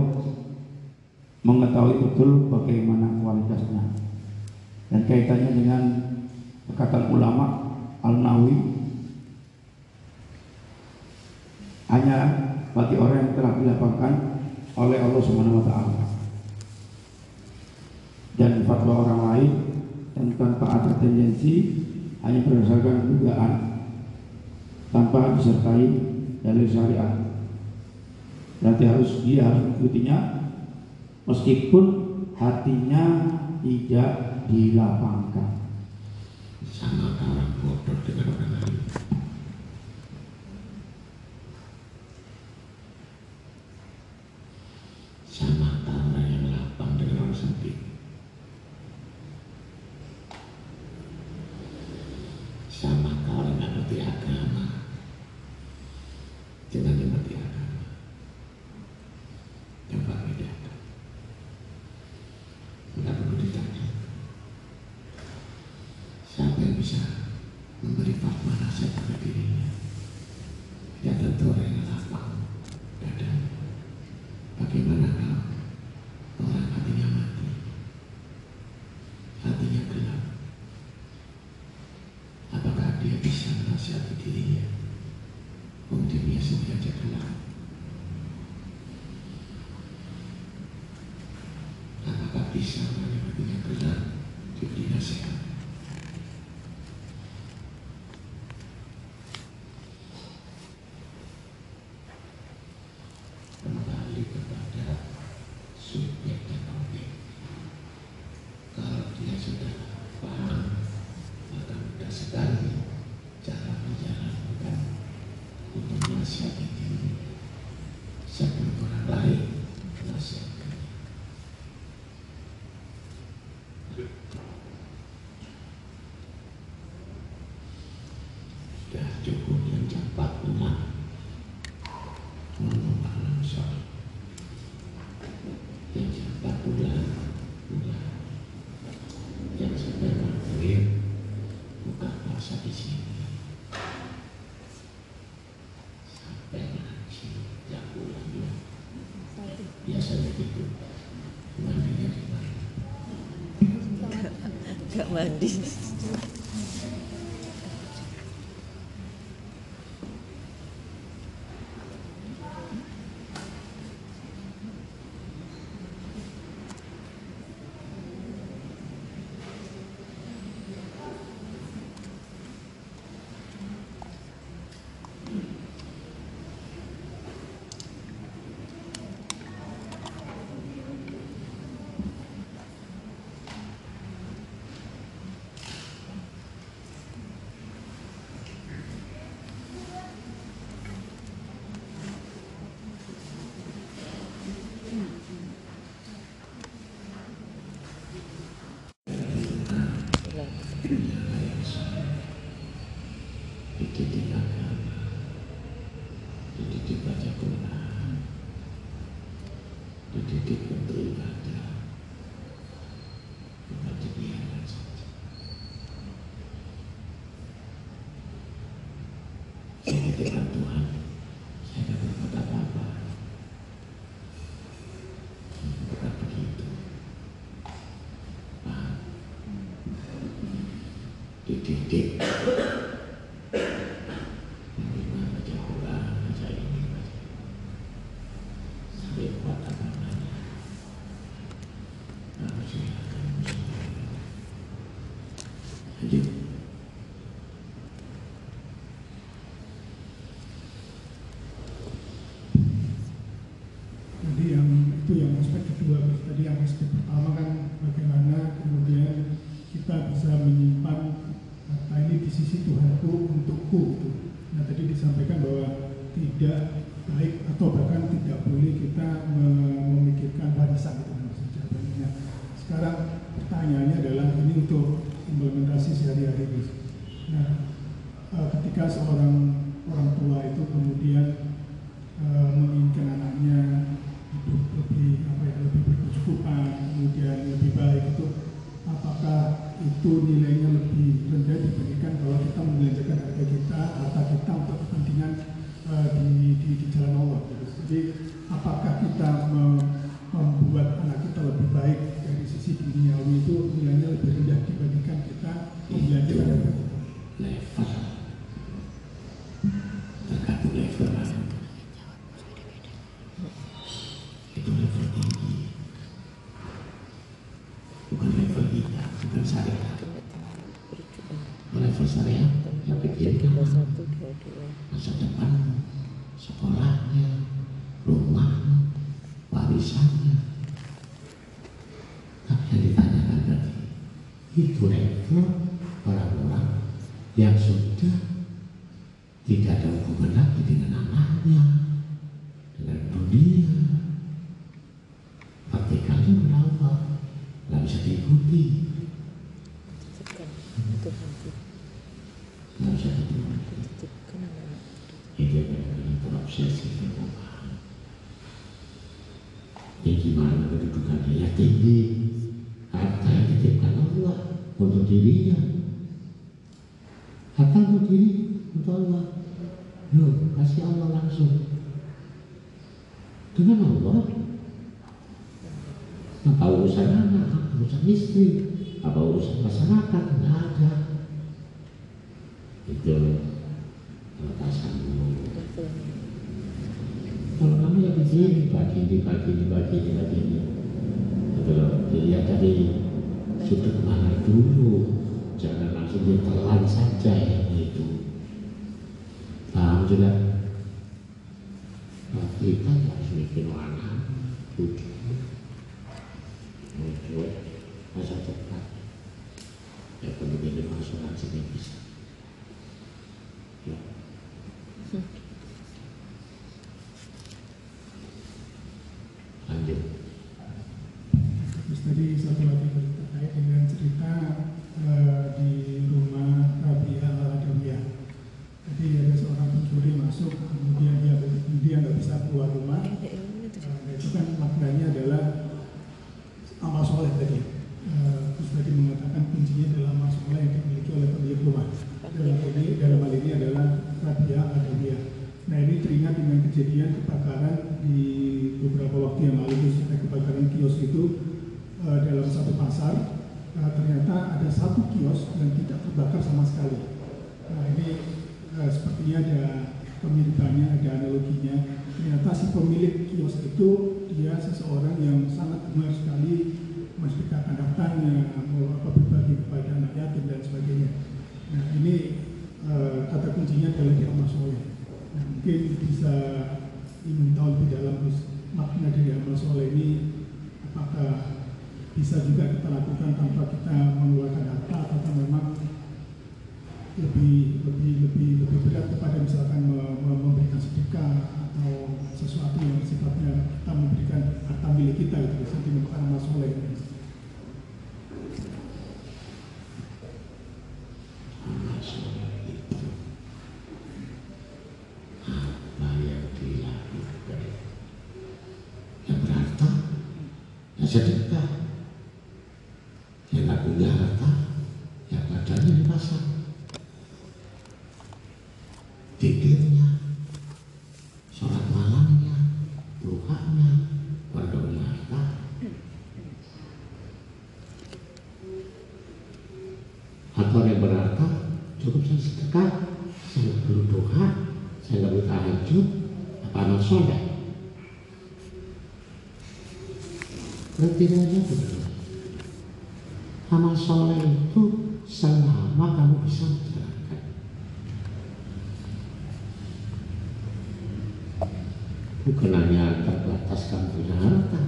mengetahui betul bagaimana kualitasnya dan kaitannya dengan perkataan ulama Al-Nawi hanya bagi orang yang telah dilapangkan oleh Allah Subhanahu wa taala dan fatwa orang lain dan tanpa ada tendensi hanya berdasarkan dugaan tanpa disertai dalil syariat Berarti harus dia harus mengikutinya meskipun hatinya tidak dilapangkan. Sama orang bodoh dengan orang lain. Mandi. Gus. tadi yang aspek pertama kan bagaimana kemudian kita bisa menyimpan harta ini di sisi Tuhanku untukku. gitu. Nah tadi disampaikan bahwa tidak baik atau bahkan tidak boleh kita me- memikirkan warisan itu maksud jawabannya. Sekarang pertanyaannya adalah ini untuk implementasi sehari-hari. Nah eh, ketika seorang orang tua itu kemudian rendah dibandingkan kalau kita membelanjakan harga kita harta kita untuk kepentingan eh, di, di, di jalan Allah gitu. jadi apakah kita me- membuat anak kita lebih baik dari sisi duniawi itu nilainya lebih rendah dibandingkan kita membelanjakan harga kita Level. Tergantung level mana. Itu level tinggi. Bukan level kita, bukan syariat. Level syariat, yang pikirkan Tiga satu dua dua. masa depan, sekolahnya, rumahnya, warisannya. Tapi yang ditanyakan tadi, itu level orang-orang yang sudah tidak ada hubungan lagi dengan anaknya, dengan dunia. Vertikalnya berapa? Nggak bisa diikuti, Titipkan Tuhan nggak bisa diikuti. titipkan anak. Itu yang terobsesi perubahan. Ya gimana kedudukannya? Ya tinggi. Harta yang dititipkan Allah untuk dirinya. Harta untuk diri, untuk Allah. Loh, kasih Allah langsung. Dengan Allah. Apa urusan anak, urusan istri, apa urusan masyarakat, nggak ada. Itu batasanmu. Kalau kamu ya begini, bagi ini, bagi ini, bagi ini, bagi ini. Itu dilihat dari sudut mana dulu. Jangan langsung ditelan saja yang itu. Paham sudah? Kita harus cucu, buat masa. Ya perlu minimal asuransi ini bisa. Ya. Lanjut. Terus tadi satu lagi terkait dengan cerita eh, di rumah Rabia al Adawiyah. Jadi ada seorang pencuri masuk, kemudian dia dia nggak bisa keluar rumah. Ya, ini tuh. Eh, itu kan maknanya adalah amal soleh tadi. Eh, terus tadi mengatakan kuncinya adalah amal soleh yang dimiliki oleh pemilik rumah. Dalam ini dalam hal ini adalah Rabia al Adawiyah. Nah ini teringat dengan kejadian kebakaran di beberapa waktu yang lalu khususnya kebakaran kios itu eh, dalam satu pasar eh, ternyata ada satu kios terbakar sama sekali. Nah ini eh, sepertinya ada kemiripannya, ada analoginya. Ternyata si pemilik kios itu dia seseorang yang sangat gemar sekali mensedekahkan hartanya, mau apa berbagi kepada anak yatim dan sebagainya. Nah ini eh, kata kuncinya adalah di amal soleh. Nah, mungkin bisa ingin tahu lebih dalam makna dari amal soleh ini apakah bisa juga kita lakukan tanpa kita mengeluarkan harta atau memang lebih lebih lebih lebih berat kepada misalkan me- me- memberikan sedekah atau sesuatu yang sifatnya kita memberikan harta milik kita seperti merupakan amal soleh. amal soleh itu apa yang dilakukan yang berharta ya sedekah yang nggak punya harta ya badannya dipasang pikirnya sholat malamnya duhanya orang nggak punya harta atau yang berharta cukup saya sedekah saya nggak perlu doa saya nggak tahajud apa amal soleh kriterianya begitu amal soleh itu selama kamu bisa menjalankan. Bukan hanya terbatas kamu punya harta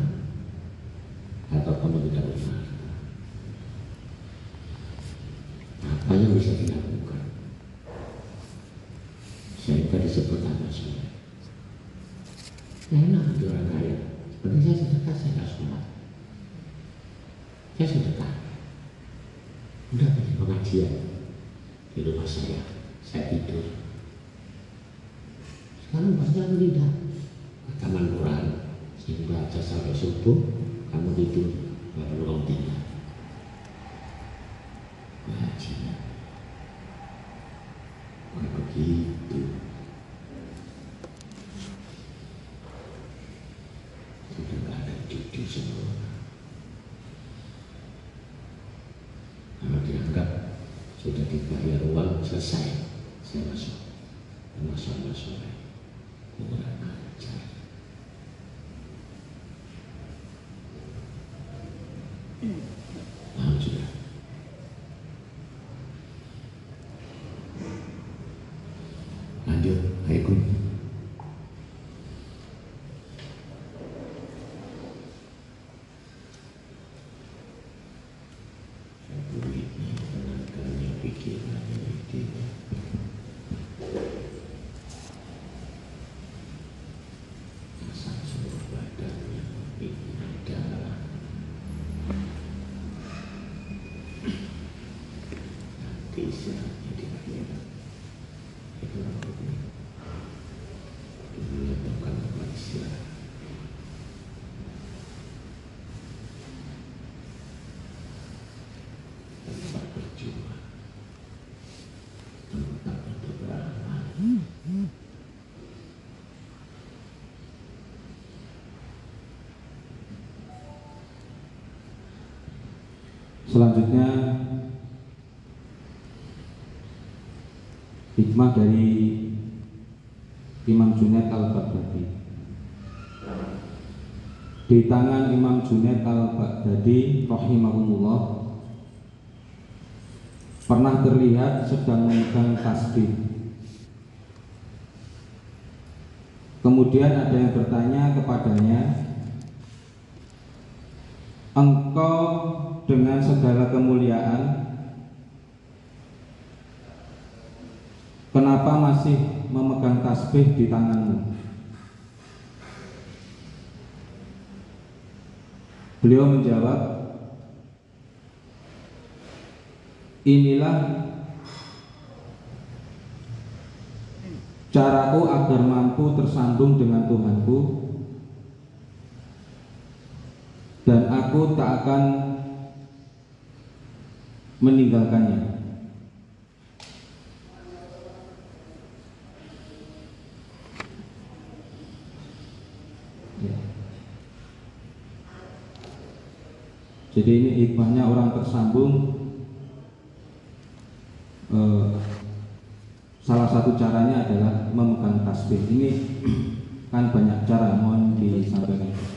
atau kamu tidak punya harta. Apa yang bisa dilakukan sehingga disebut amal soleh enak. Di orang kaya sebenarnya saya sedekah saya nggak sholat saya sedekah udah bikin pengajian. Di rumah saya. Saya tidur. Sekarang bahasanya aku tidak? Ke taman Quran. Saya baca sampai subuh kamu tidur perlu kamu tinggal pengajian bukan begitu sudah nggak ada cucu semua kalau dianggap sudah dibayar uang selesai saya masuk masuk masuk kurang ajar paham sudah lanjut ayo Gun. Duitnya, tenaganya, pikirannya, idenya. Asal seluruh badannya, pikiran, darah. Nanti istirahatnya di akhirat. Itu rukun. Dunia bukan tempat istirahat. Tempat berjuang. Tempat untuk beramal. Selanjutnya hikmah dari Imam Junaid al-Baghdadi. Di tangan Imam Junaid al-Baghdadi rahimahullah pernah terlihat sedang memegang tasbih. Kemudian ada yang bertanya kepadanya, Engkau dengan segala kemuliaan Kenapa masih memegang tasbih di tanganmu? Beliau menjawab Inilah caraku agar mampu tersambung dengan Tuhanku dan aku tak akan meninggalkannya. Ya. Jadi ini hikmahnya orang tersambung eh, Salah satu caranya adalah memegang tasbih Ini kan banyak cara mohon disampaikan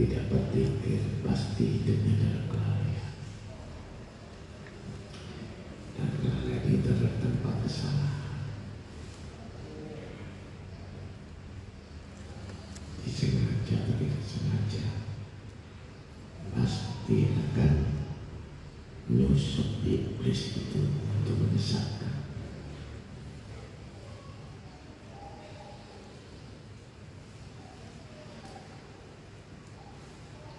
tidak berpikir pasti hidupnya dalam kelalaian dan kelalaian itu adalah tempat kesalahan disengaja atau tidak sengaja pasti akan nyusup iblis itu untuk menyesatkan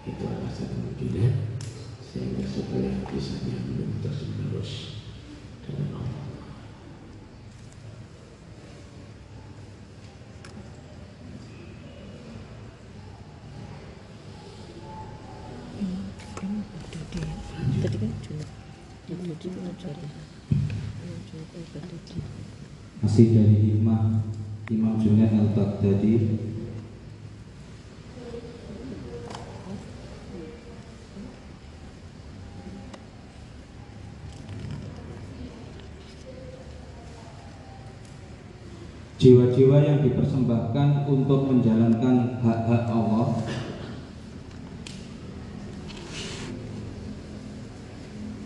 itu alasan kemudian sehingga supaya bisa nyambung terus menerus dengan Allah Kamu ada di tadi kan Jumat. Itu tadi kan jadi. Jumat apa tadi? Masih dari hikmah Imam Junaid Al-Baghdadi Jiwa-jiwa yang dipersembahkan untuk menjalankan hak-hak Allah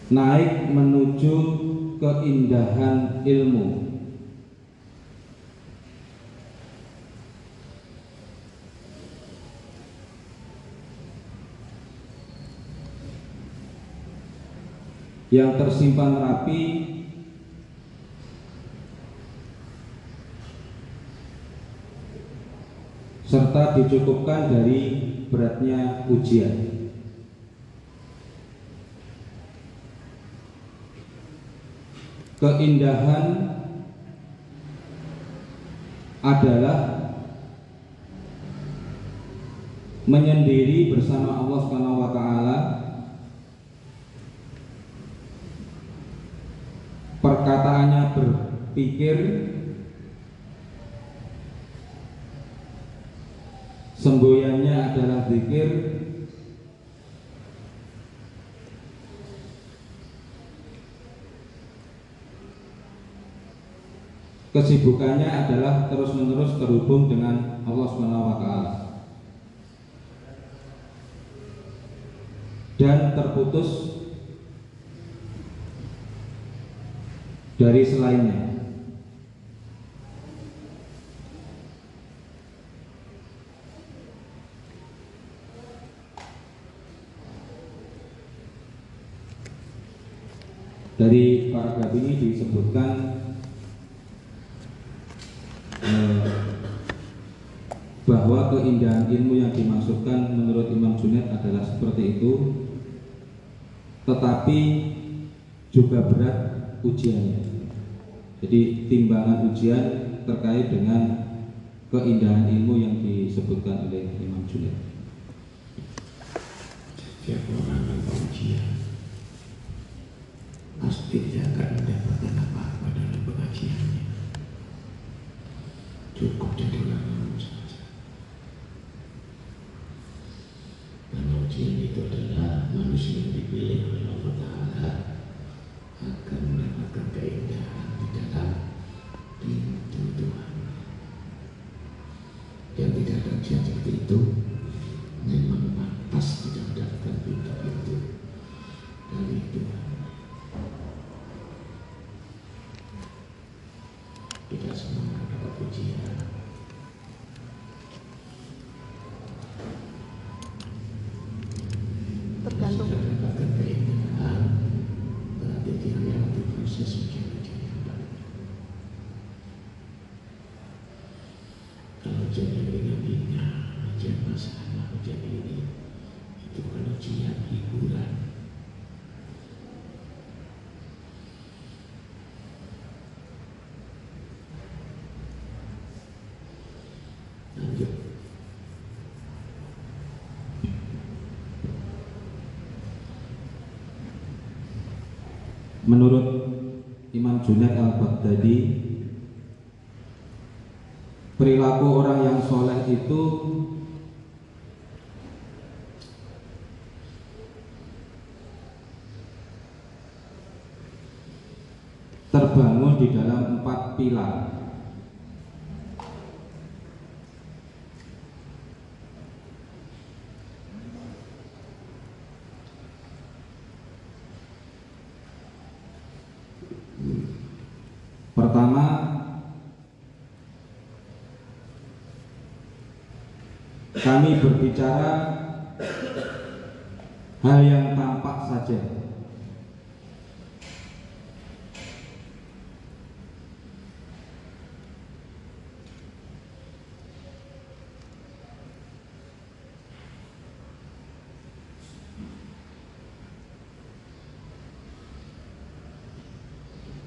naik menuju keindahan ilmu. Yang tersimpan rapi serta dicukupkan dari beratnya ujian. keindahan adalah menyendiri bersama Allah Subhanahu wa taala perkataannya berpikir semboyannya adalah zikir kesibukannya adalah terus-menerus terhubung dengan Allah Subhanahu wa taala. Dan terputus dari selainnya. Dari paragraf ini disebutkan eh, bahwa keindahan ilmu yang dimaksudkan menurut Imam Junaid adalah seperti itu tetapi juga berat ujiannya. Jadi timbangan ujian terkait dengan keindahan ilmu yang disebutkan oleh Imam Junaid. Setiap orang ujian Yang ringan-ringan, ujian masalah, ujian ini itu bukan ujian hiburan. Lanjut. Menurut Imam Junaid al-Baghdadi Perilaku orang yang soleh itu Terbangun di dalam empat pilar Pertama Berbicara Hal yang tampak saja.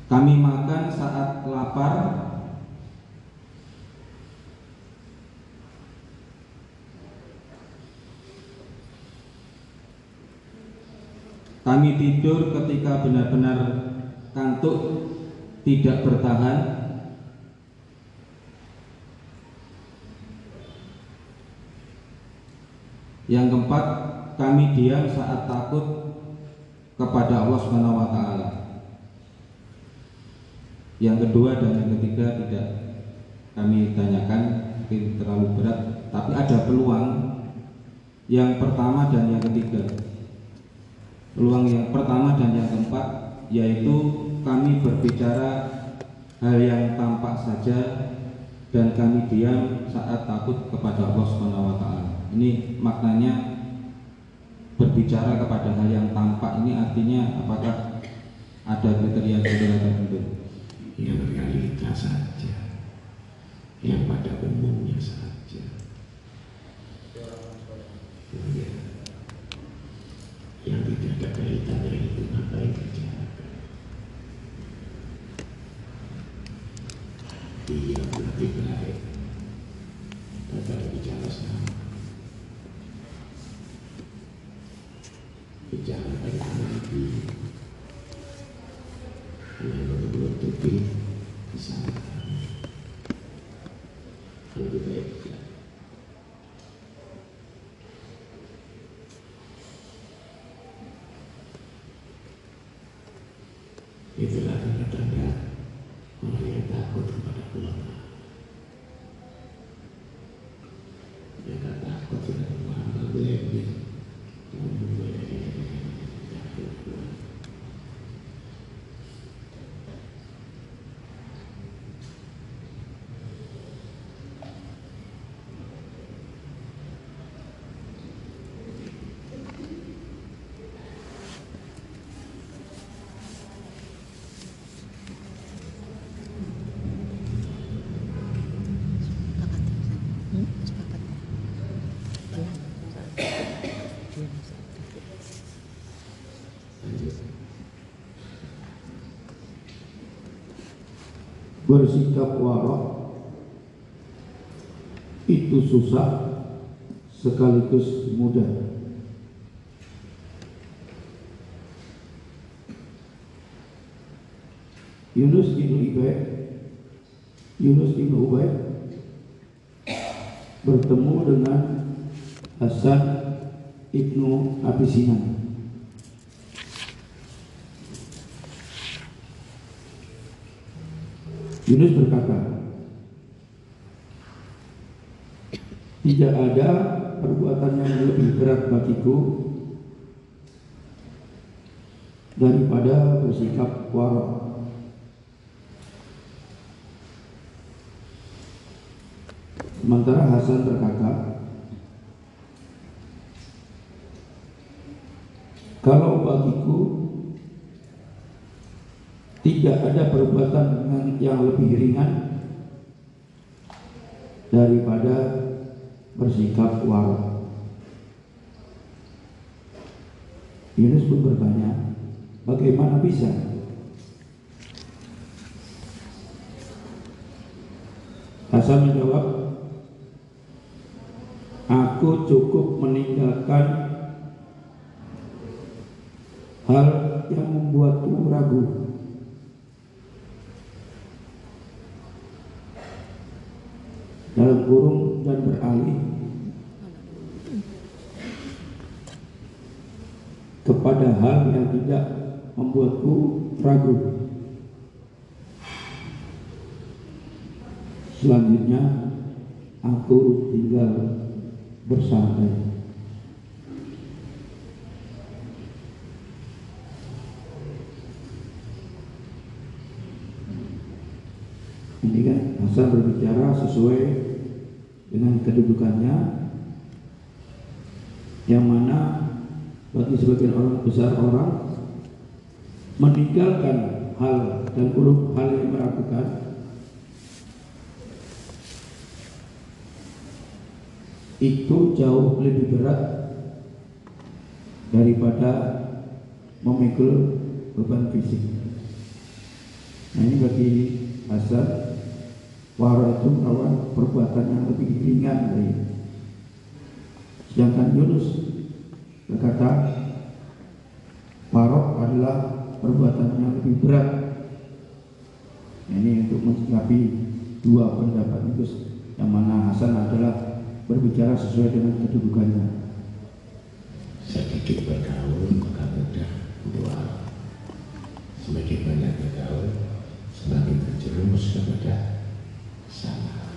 Kami makan saat lapar Kami tidur ketika benar-benar kantuk tidak bertahan Yang keempat, kami diam saat takut kepada Allah Subhanahu wa taala. Yang kedua dan yang ketiga tidak kami tanyakan mungkin terlalu berat, tapi ada peluang yang pertama dan yang ketiga. Peluang yang pertama dan yang keempat yaitu kami berbicara hal yang tampak saja dan kami diam saat takut kepada Allah Subhanahu wa taala. Ini maknanya berbicara kepada hal yang tampak ini artinya apakah ada kriteria-kriteria tertentu? yang realita saja, yang pada umumnya saja. bersikap warok itu susah sekaligus mudah. Yunus bin Ubay, Yunus bin Ubay bertemu dengan Hasan ibnu Abi Sinan Yunus berkata, tidak ada perbuatan yang lebih berat bagiku daripada bersikap warok. Sementara Hasan berkata, kalau bagiku tidak ada perbuatan yang lebih ringan daripada bersikap warok. Yunus pun bertanya, bagaimana bisa? Hasan menjawab, aku cukup meninggalkan hal yang membuatku ragu. Dalam kurung beralih kepada hal yang tidak membuatku ragu. Selanjutnya aku tinggal bersantai. Ini kan Hasan berbicara sesuai dengan kedudukannya yang mana bagi sebagian orang besar orang meninggalkan hal dan urut hal yang meragukan itu jauh lebih berat daripada memikul beban fisik. Nah ini bagi Hasan Wara itu perbuatan yang lebih ringan dari Sedangkan Yunus berkata Warok adalah perbuatan yang lebih berat. Ini untuk mensikapi dua pendapat itu Yang mana Hasan adalah berbicara sesuai dengan kedudukannya. Sedikit bergaul maka mudah dua. Semakin banyak bergaul Semakin terjerumus kepada salah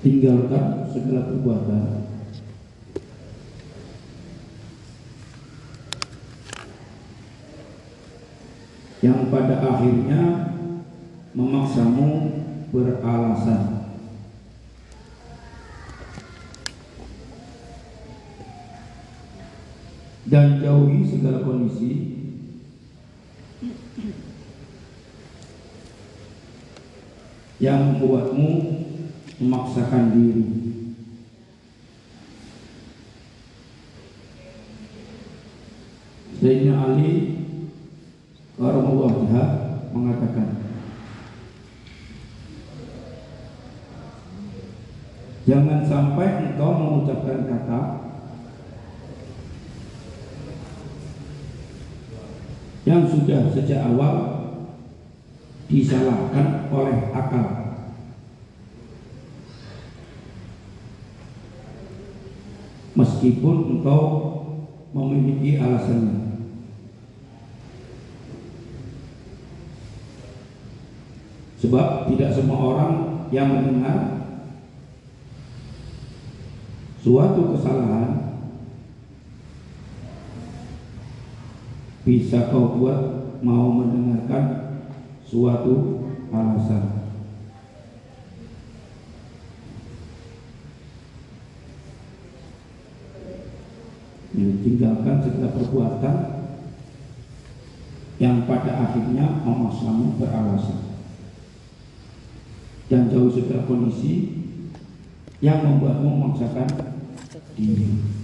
tinggalkan segala perbuatan. Yang pada akhirnya memaksamu beralasan. Dan jauhi segala kondisi. Yang membuatmu memaksakan diri. Sayyidina Ali Warahmatullahi mengatakan Jangan sampai engkau mengucapkan kata yang sudah sejak awal disalahkan oleh akal. Meskipun engkau memiliki alasannya. Sebab tidak semua orang yang mendengar suatu kesalahan bisa kau buat mau mendengarkan suatu Tinggalkan segala perbuatan yang pada akhirnya memaksamu beralasan dan jauh segala kondisi yang membuatmu memaksakan diri.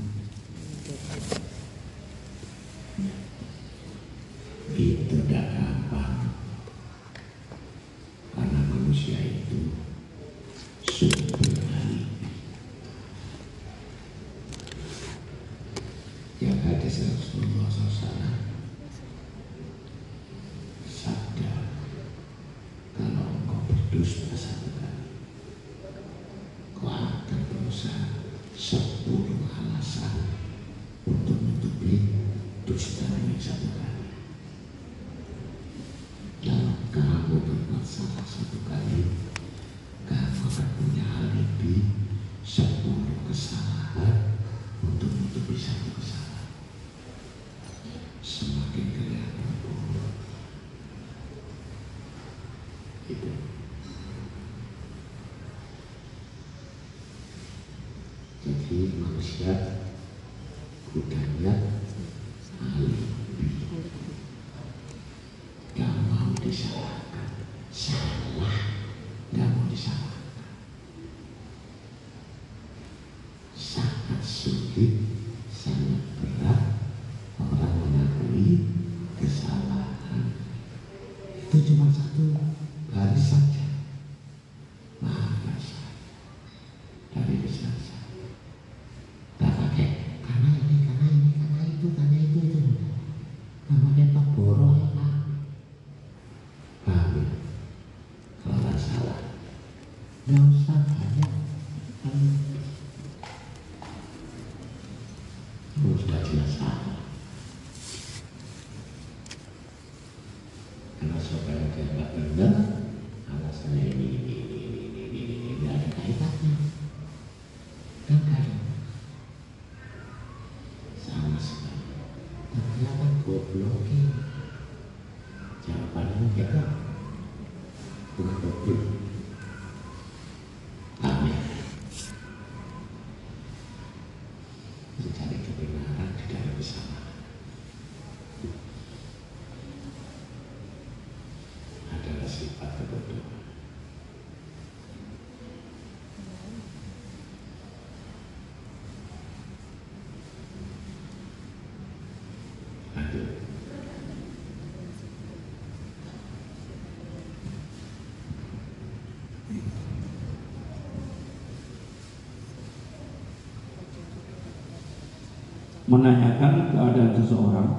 menanyakan keadaan seseorang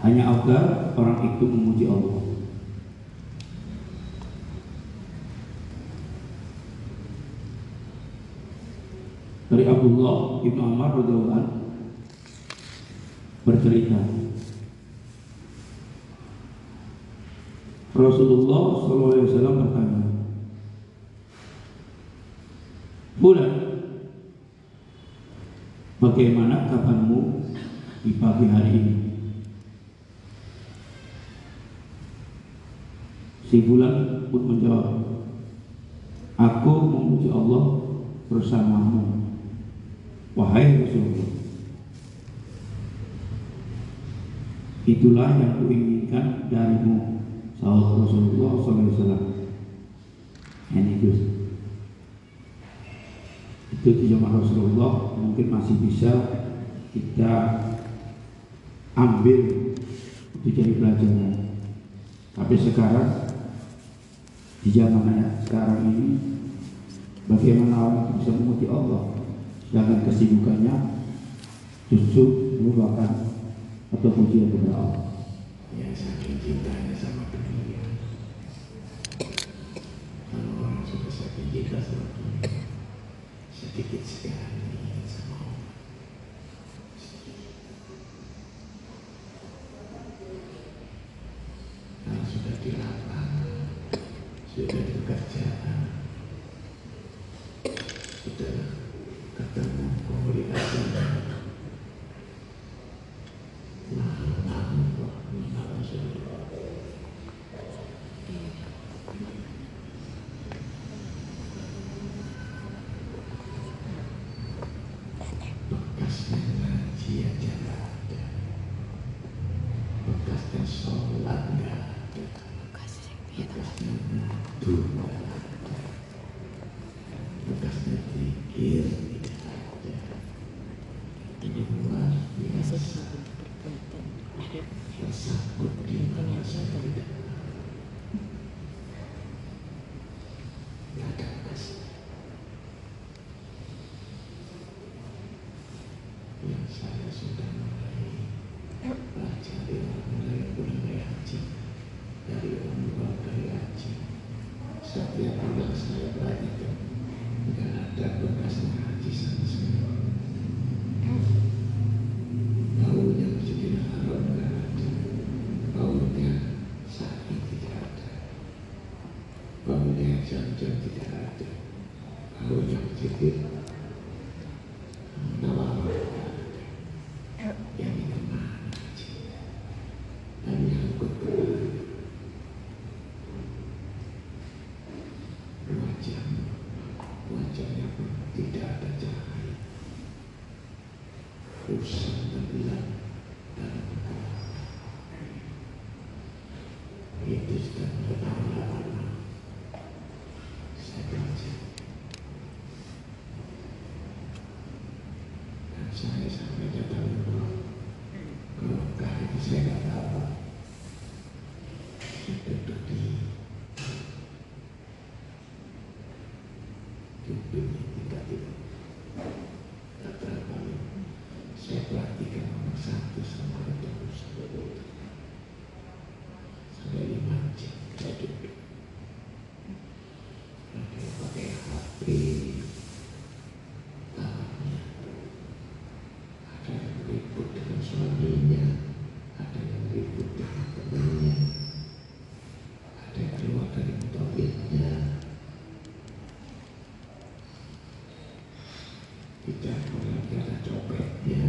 hanya agar orang itu memuji Allah. Dari Abdullah ibnu Umar radhiyallahu bercerita Rasulullah SAW bertanya Bagaimana kabarmu di pagi hari ini? Si bulan pun menjawab, Aku memuji Allah bersamamu, wahai Rasulullah. Itulah yang kuinginkan darimu, Salam Rasulullah SAW. itu jemaah Rasulullah mungkin masih bisa kita ambil untuk jadi pelajaran. Tapi sekarang di zaman sekarang ini bagaimana orang bisa memuji Allah dengan kesibukannya justru merupakan atau pujian kepada Allah. Yang saking cintanya sama dunia. Kalau orang sudah saking cinta sama dunia. So if it gets bad, it means kita melihat ada copetnya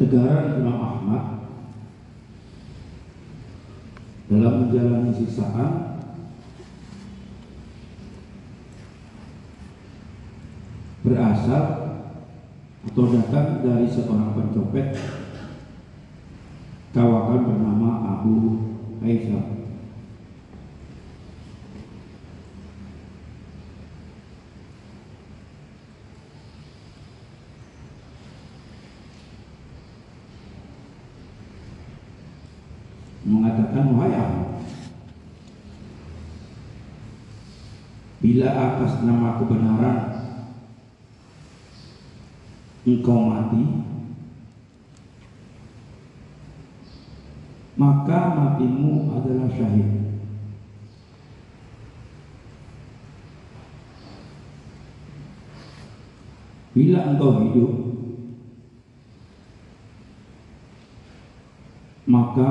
ketegaran Imam Ahmad dalam menjalani siksaan berasal atau datang dari seorang pencopet kawakan bernama Abu Aisyah. mengatakan wahai Ahmad bila atas nama kebenaran engkau mati maka matimu adalah syahid. Bila engkau hidup maka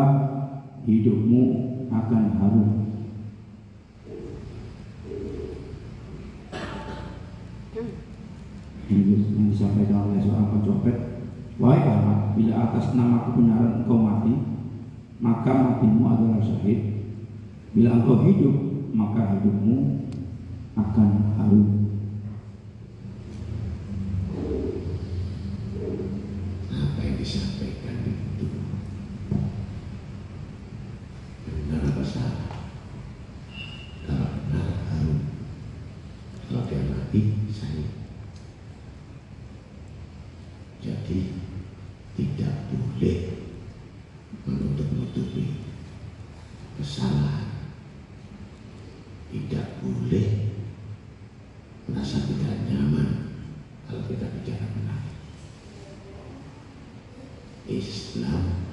hidupmu akan harum ini yang disampaikan oleh seorang pencopet Wahai bila atas nama kebenaran engkau mati Maka matimu adalah syahid. Bila engkau hidup, maka hidupmu akan harum apa yang disampaikan itu benar apa salah kalau benar harum kalau dia mati saya jadi tidak boleh menutup-nutupi kesalahan tidak boleh merasa tidak nyaman kalau kita bicara benar Islam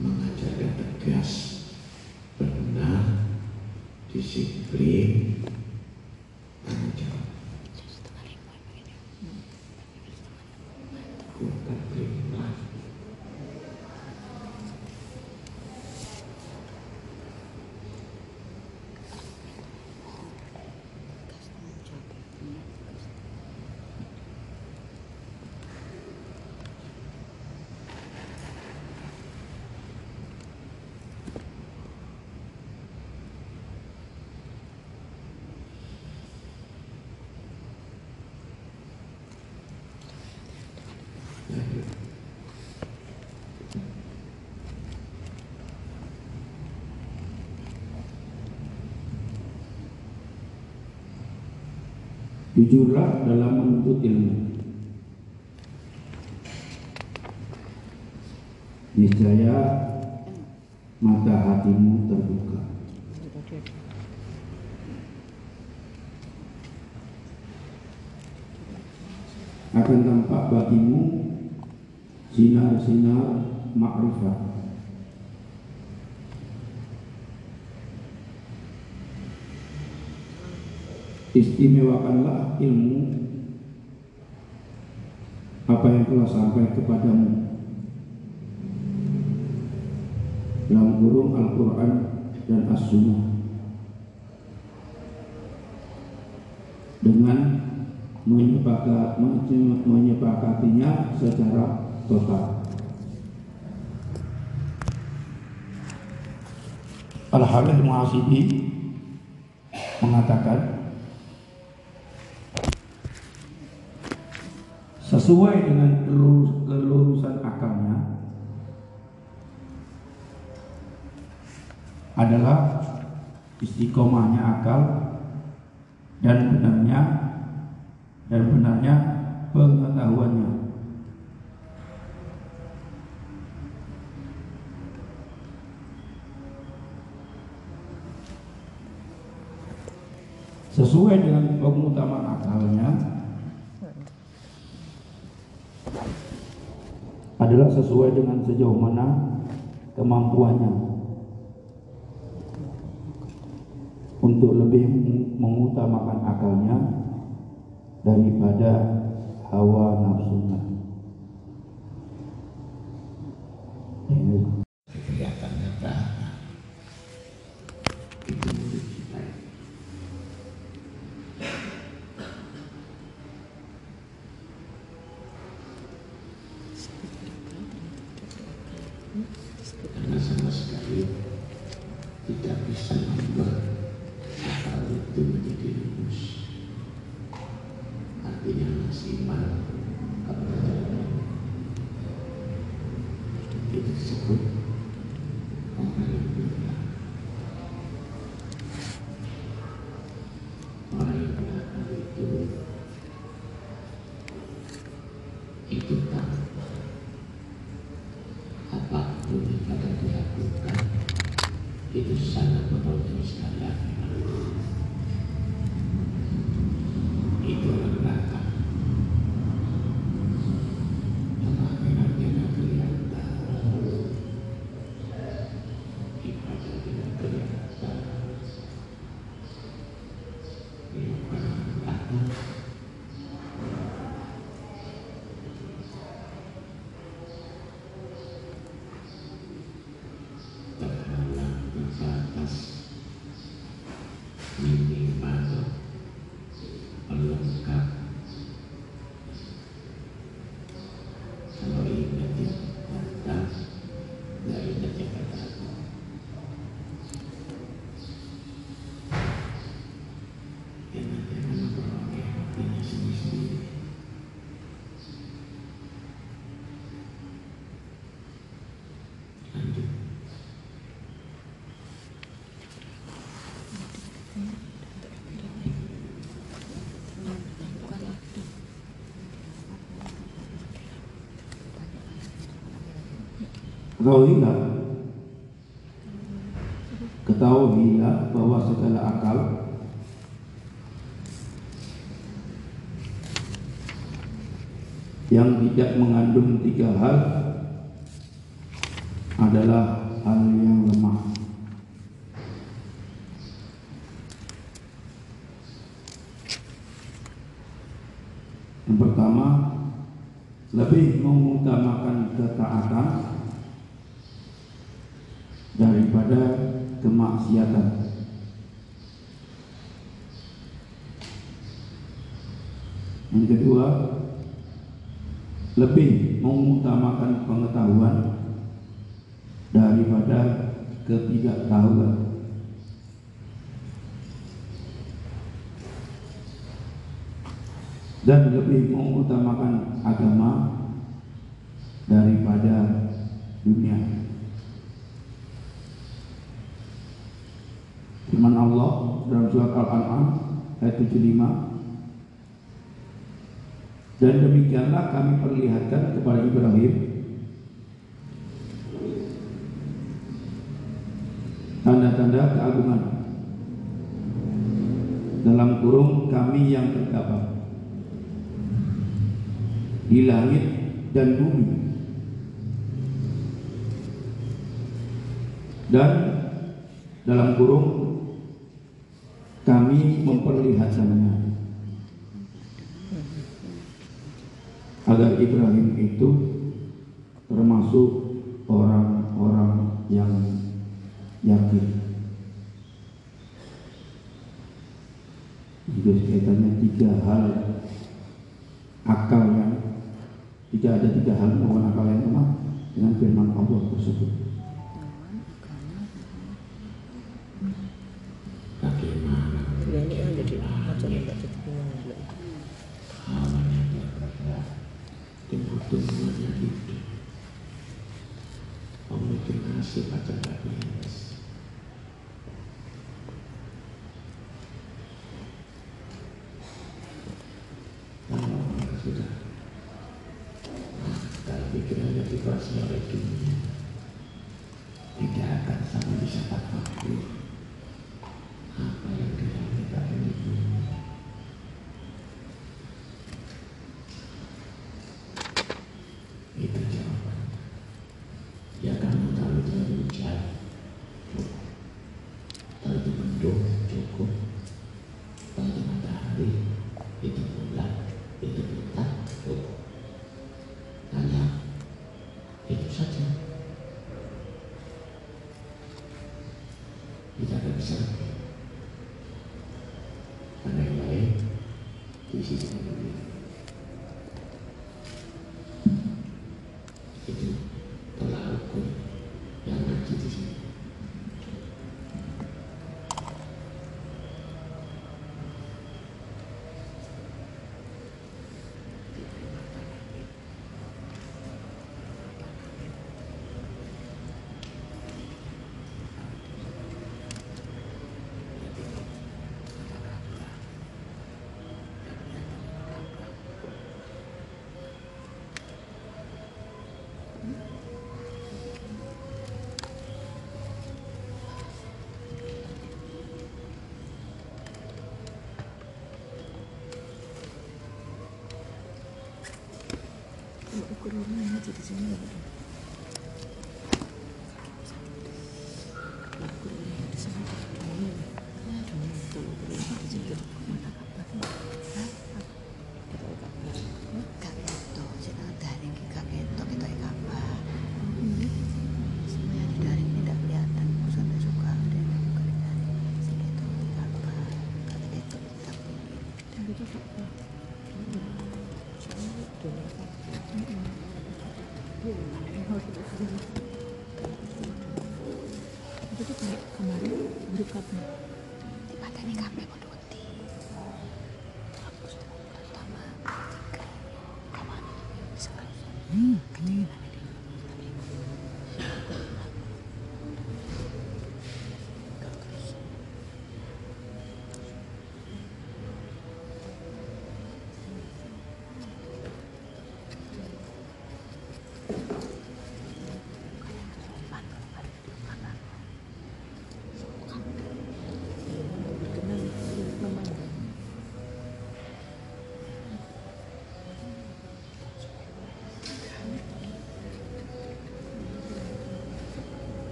mengajarkan tegas, benar, disiplin, tanggung jawab. Bukan kriminal. Jujurlah dalam menuntut ilmu. Niscaya mata hatimu terbuka. Akan tampak bagimu sinar-sinar makrifat Istimewakanlah ilmu apa yang telah sampai kepadamu dalam kurung Al-Quran dan As-Sunnah dengan menyepakat, menyepakatinya secara total. Al-Habib Muhasibi mengatakan sesuai dengan kelurus- kelurusan akalnya adalah istiqomahnya akal dan benarnya dan benarnya pengetahuannya. Sesuai dengan pengutamaan akalnya adalah sesuai dengan sejauh mana kemampuannya untuk lebih mengutamakan akalnya daripada hawa nafsunya. Ketahuilah Ketahuilah bahwa segala akal Yang tidak mengandung tiga hal Adalah hal yang lemah Yang pertama Lebih mengutamakan ketaatan daripada kemaksiatan. Yang kedua, lebih mengutamakan pengetahuan daripada ketidaktahuan. Dan lebih mengutamakan agama daripada dunia. Firman Allah dalam surat Al-An'am ayat 75 Dan demikianlah kami perlihatkan kepada Ibrahim. Tanda-tanda keagungan. Dalam kurung kami yang terdapat. Di langit dan bumi. Dan dalam kurung kami memperlihatkannya agar Ibrahim itu termasuk orang-orang yang yakin. Itu kaitannya tiga hal akal yang tidak ada tiga hal maupun akal yang lemah dengan firman Allah tersebut.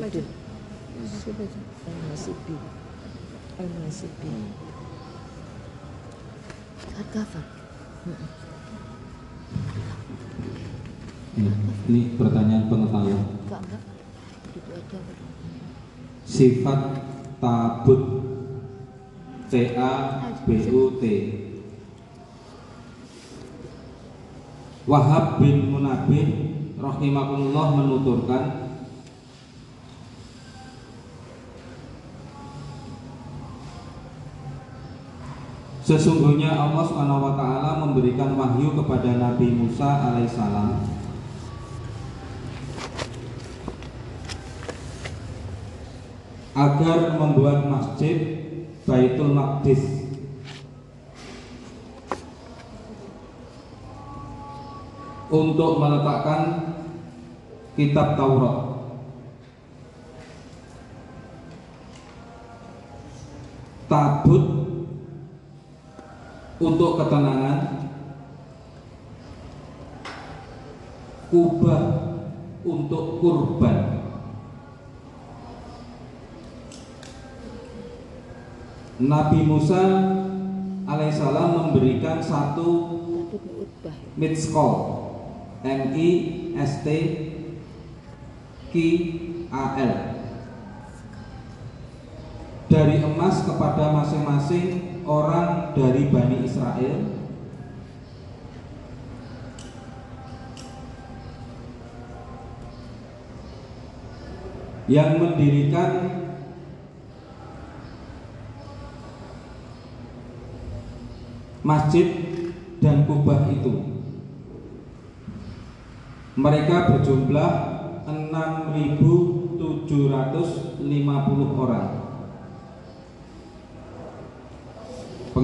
Syirbudin Siapa itu? Al-Nasibi Al-Nasibi Saat kafan. Ya, ini pertanyaan pengetahuan. Enggak, enggak. Itu aja. Sifat tabut T A B U T Wahab bin Munabih rahimahullah menuturkan Sesungguhnya Allah taala memberikan wahyu kepada Nabi Musa alaihissalam agar membuat masjid Baitul Maqdis untuk meletakkan kitab Taurat. Untuk ketenangan, kubah untuk kurban. Nabi Musa alaihissalam memberikan satu mitskol M I S T Q A L dari emas kepada masing-masing orang dari Bani Israel yang mendirikan masjid dan kubah itu. Mereka berjumlah 6.750 orang.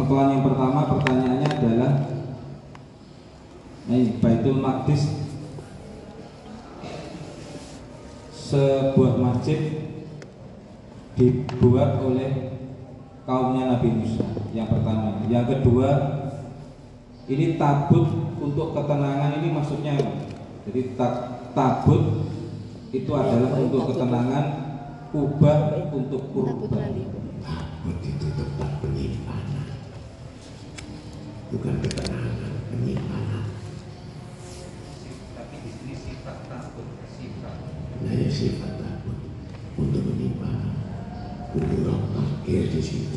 Pengetahuan yang pertama pertanyaannya adalah ini Baitul Maqdis. Sebuah masjid dibuat oleh kaumnya Nabi Musa yang pertama. Yang kedua ini tabut untuk ketenangan ini maksudnya apa? jadi ta- tabut itu adalah untuk ketenangan kubah untuk Tabut kurban. Takut itu tempat penyimpanan. Bukan ketenangan, penyimpanan. tapi di sini sifat tabut sifat Nah, ya sifat takut untuk penyimpanan. Untuk parkir di situ.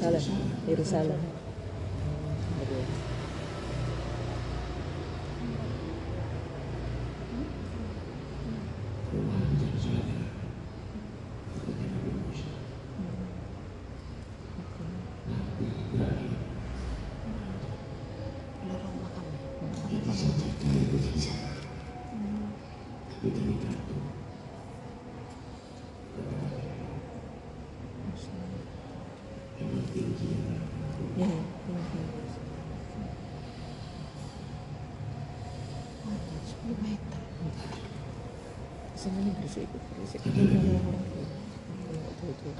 Yerusalem, Yerusalem. Semuanya berisik, berisik. Ada lagi. Nggak tahu itu.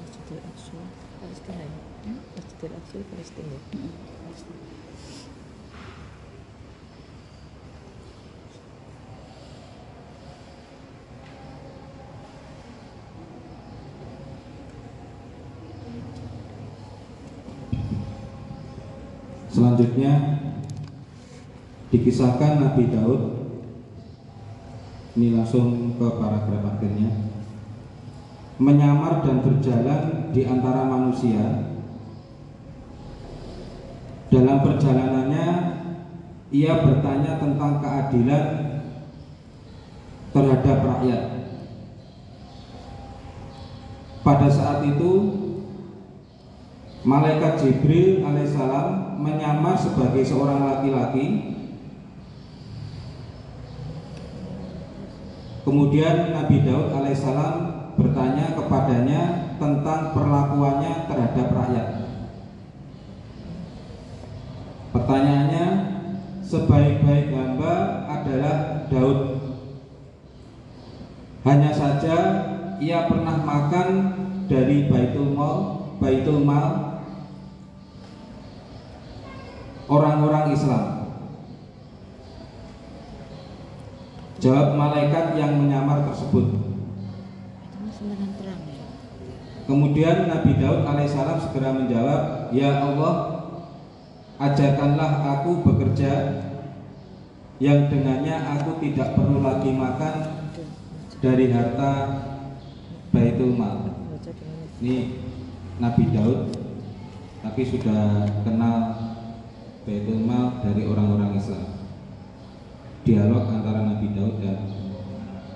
Masjidil Aqsa, Palestina ya? Masjidil Aqsa Palestina ya? Dikisahkan Nabi Daud. Ini langsung ke paragraf akhirnya. Menyamar dan berjalan di antara manusia. Dalam perjalanannya ia bertanya tentang keadilan terhadap rakyat. Pada saat itu Malaikat Jibril alaihissalam menyamar sebagai seorang laki-laki. Kemudian Nabi Daud alaihissalam bertanya kepadanya tentang perlakuannya terhadap rakyat. Pertanyaannya, sebaik-baik hamba adalah Daud. Hanya saja ia pernah makan dari Baitul Mal, Baitul Mal orang-orang Islam. Jawab malaikat yang menyamar tersebut. ya Kemudian Nabi Daud alaihissalam segera menjawab, Ya Allah, ajarkanlah aku bekerja yang dengannya aku tidak perlu lagi makan dari harta Baitul Mal. Ini Nabi Daud, tapi sudah kenal Baitul Mal dari orang-orang Islam. Dialog antara Nabi Daud dan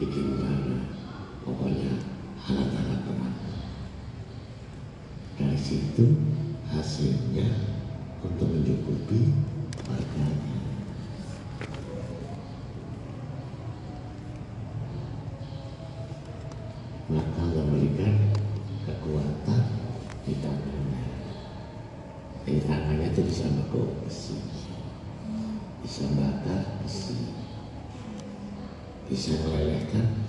Bikin mana Pokoknya alat-alat perang dari situ hasilnya untuk mencukupi warganya. Maka memberikan kekuatan di tangannya. Jadi tangannya itu bisa megok bisa melelehkan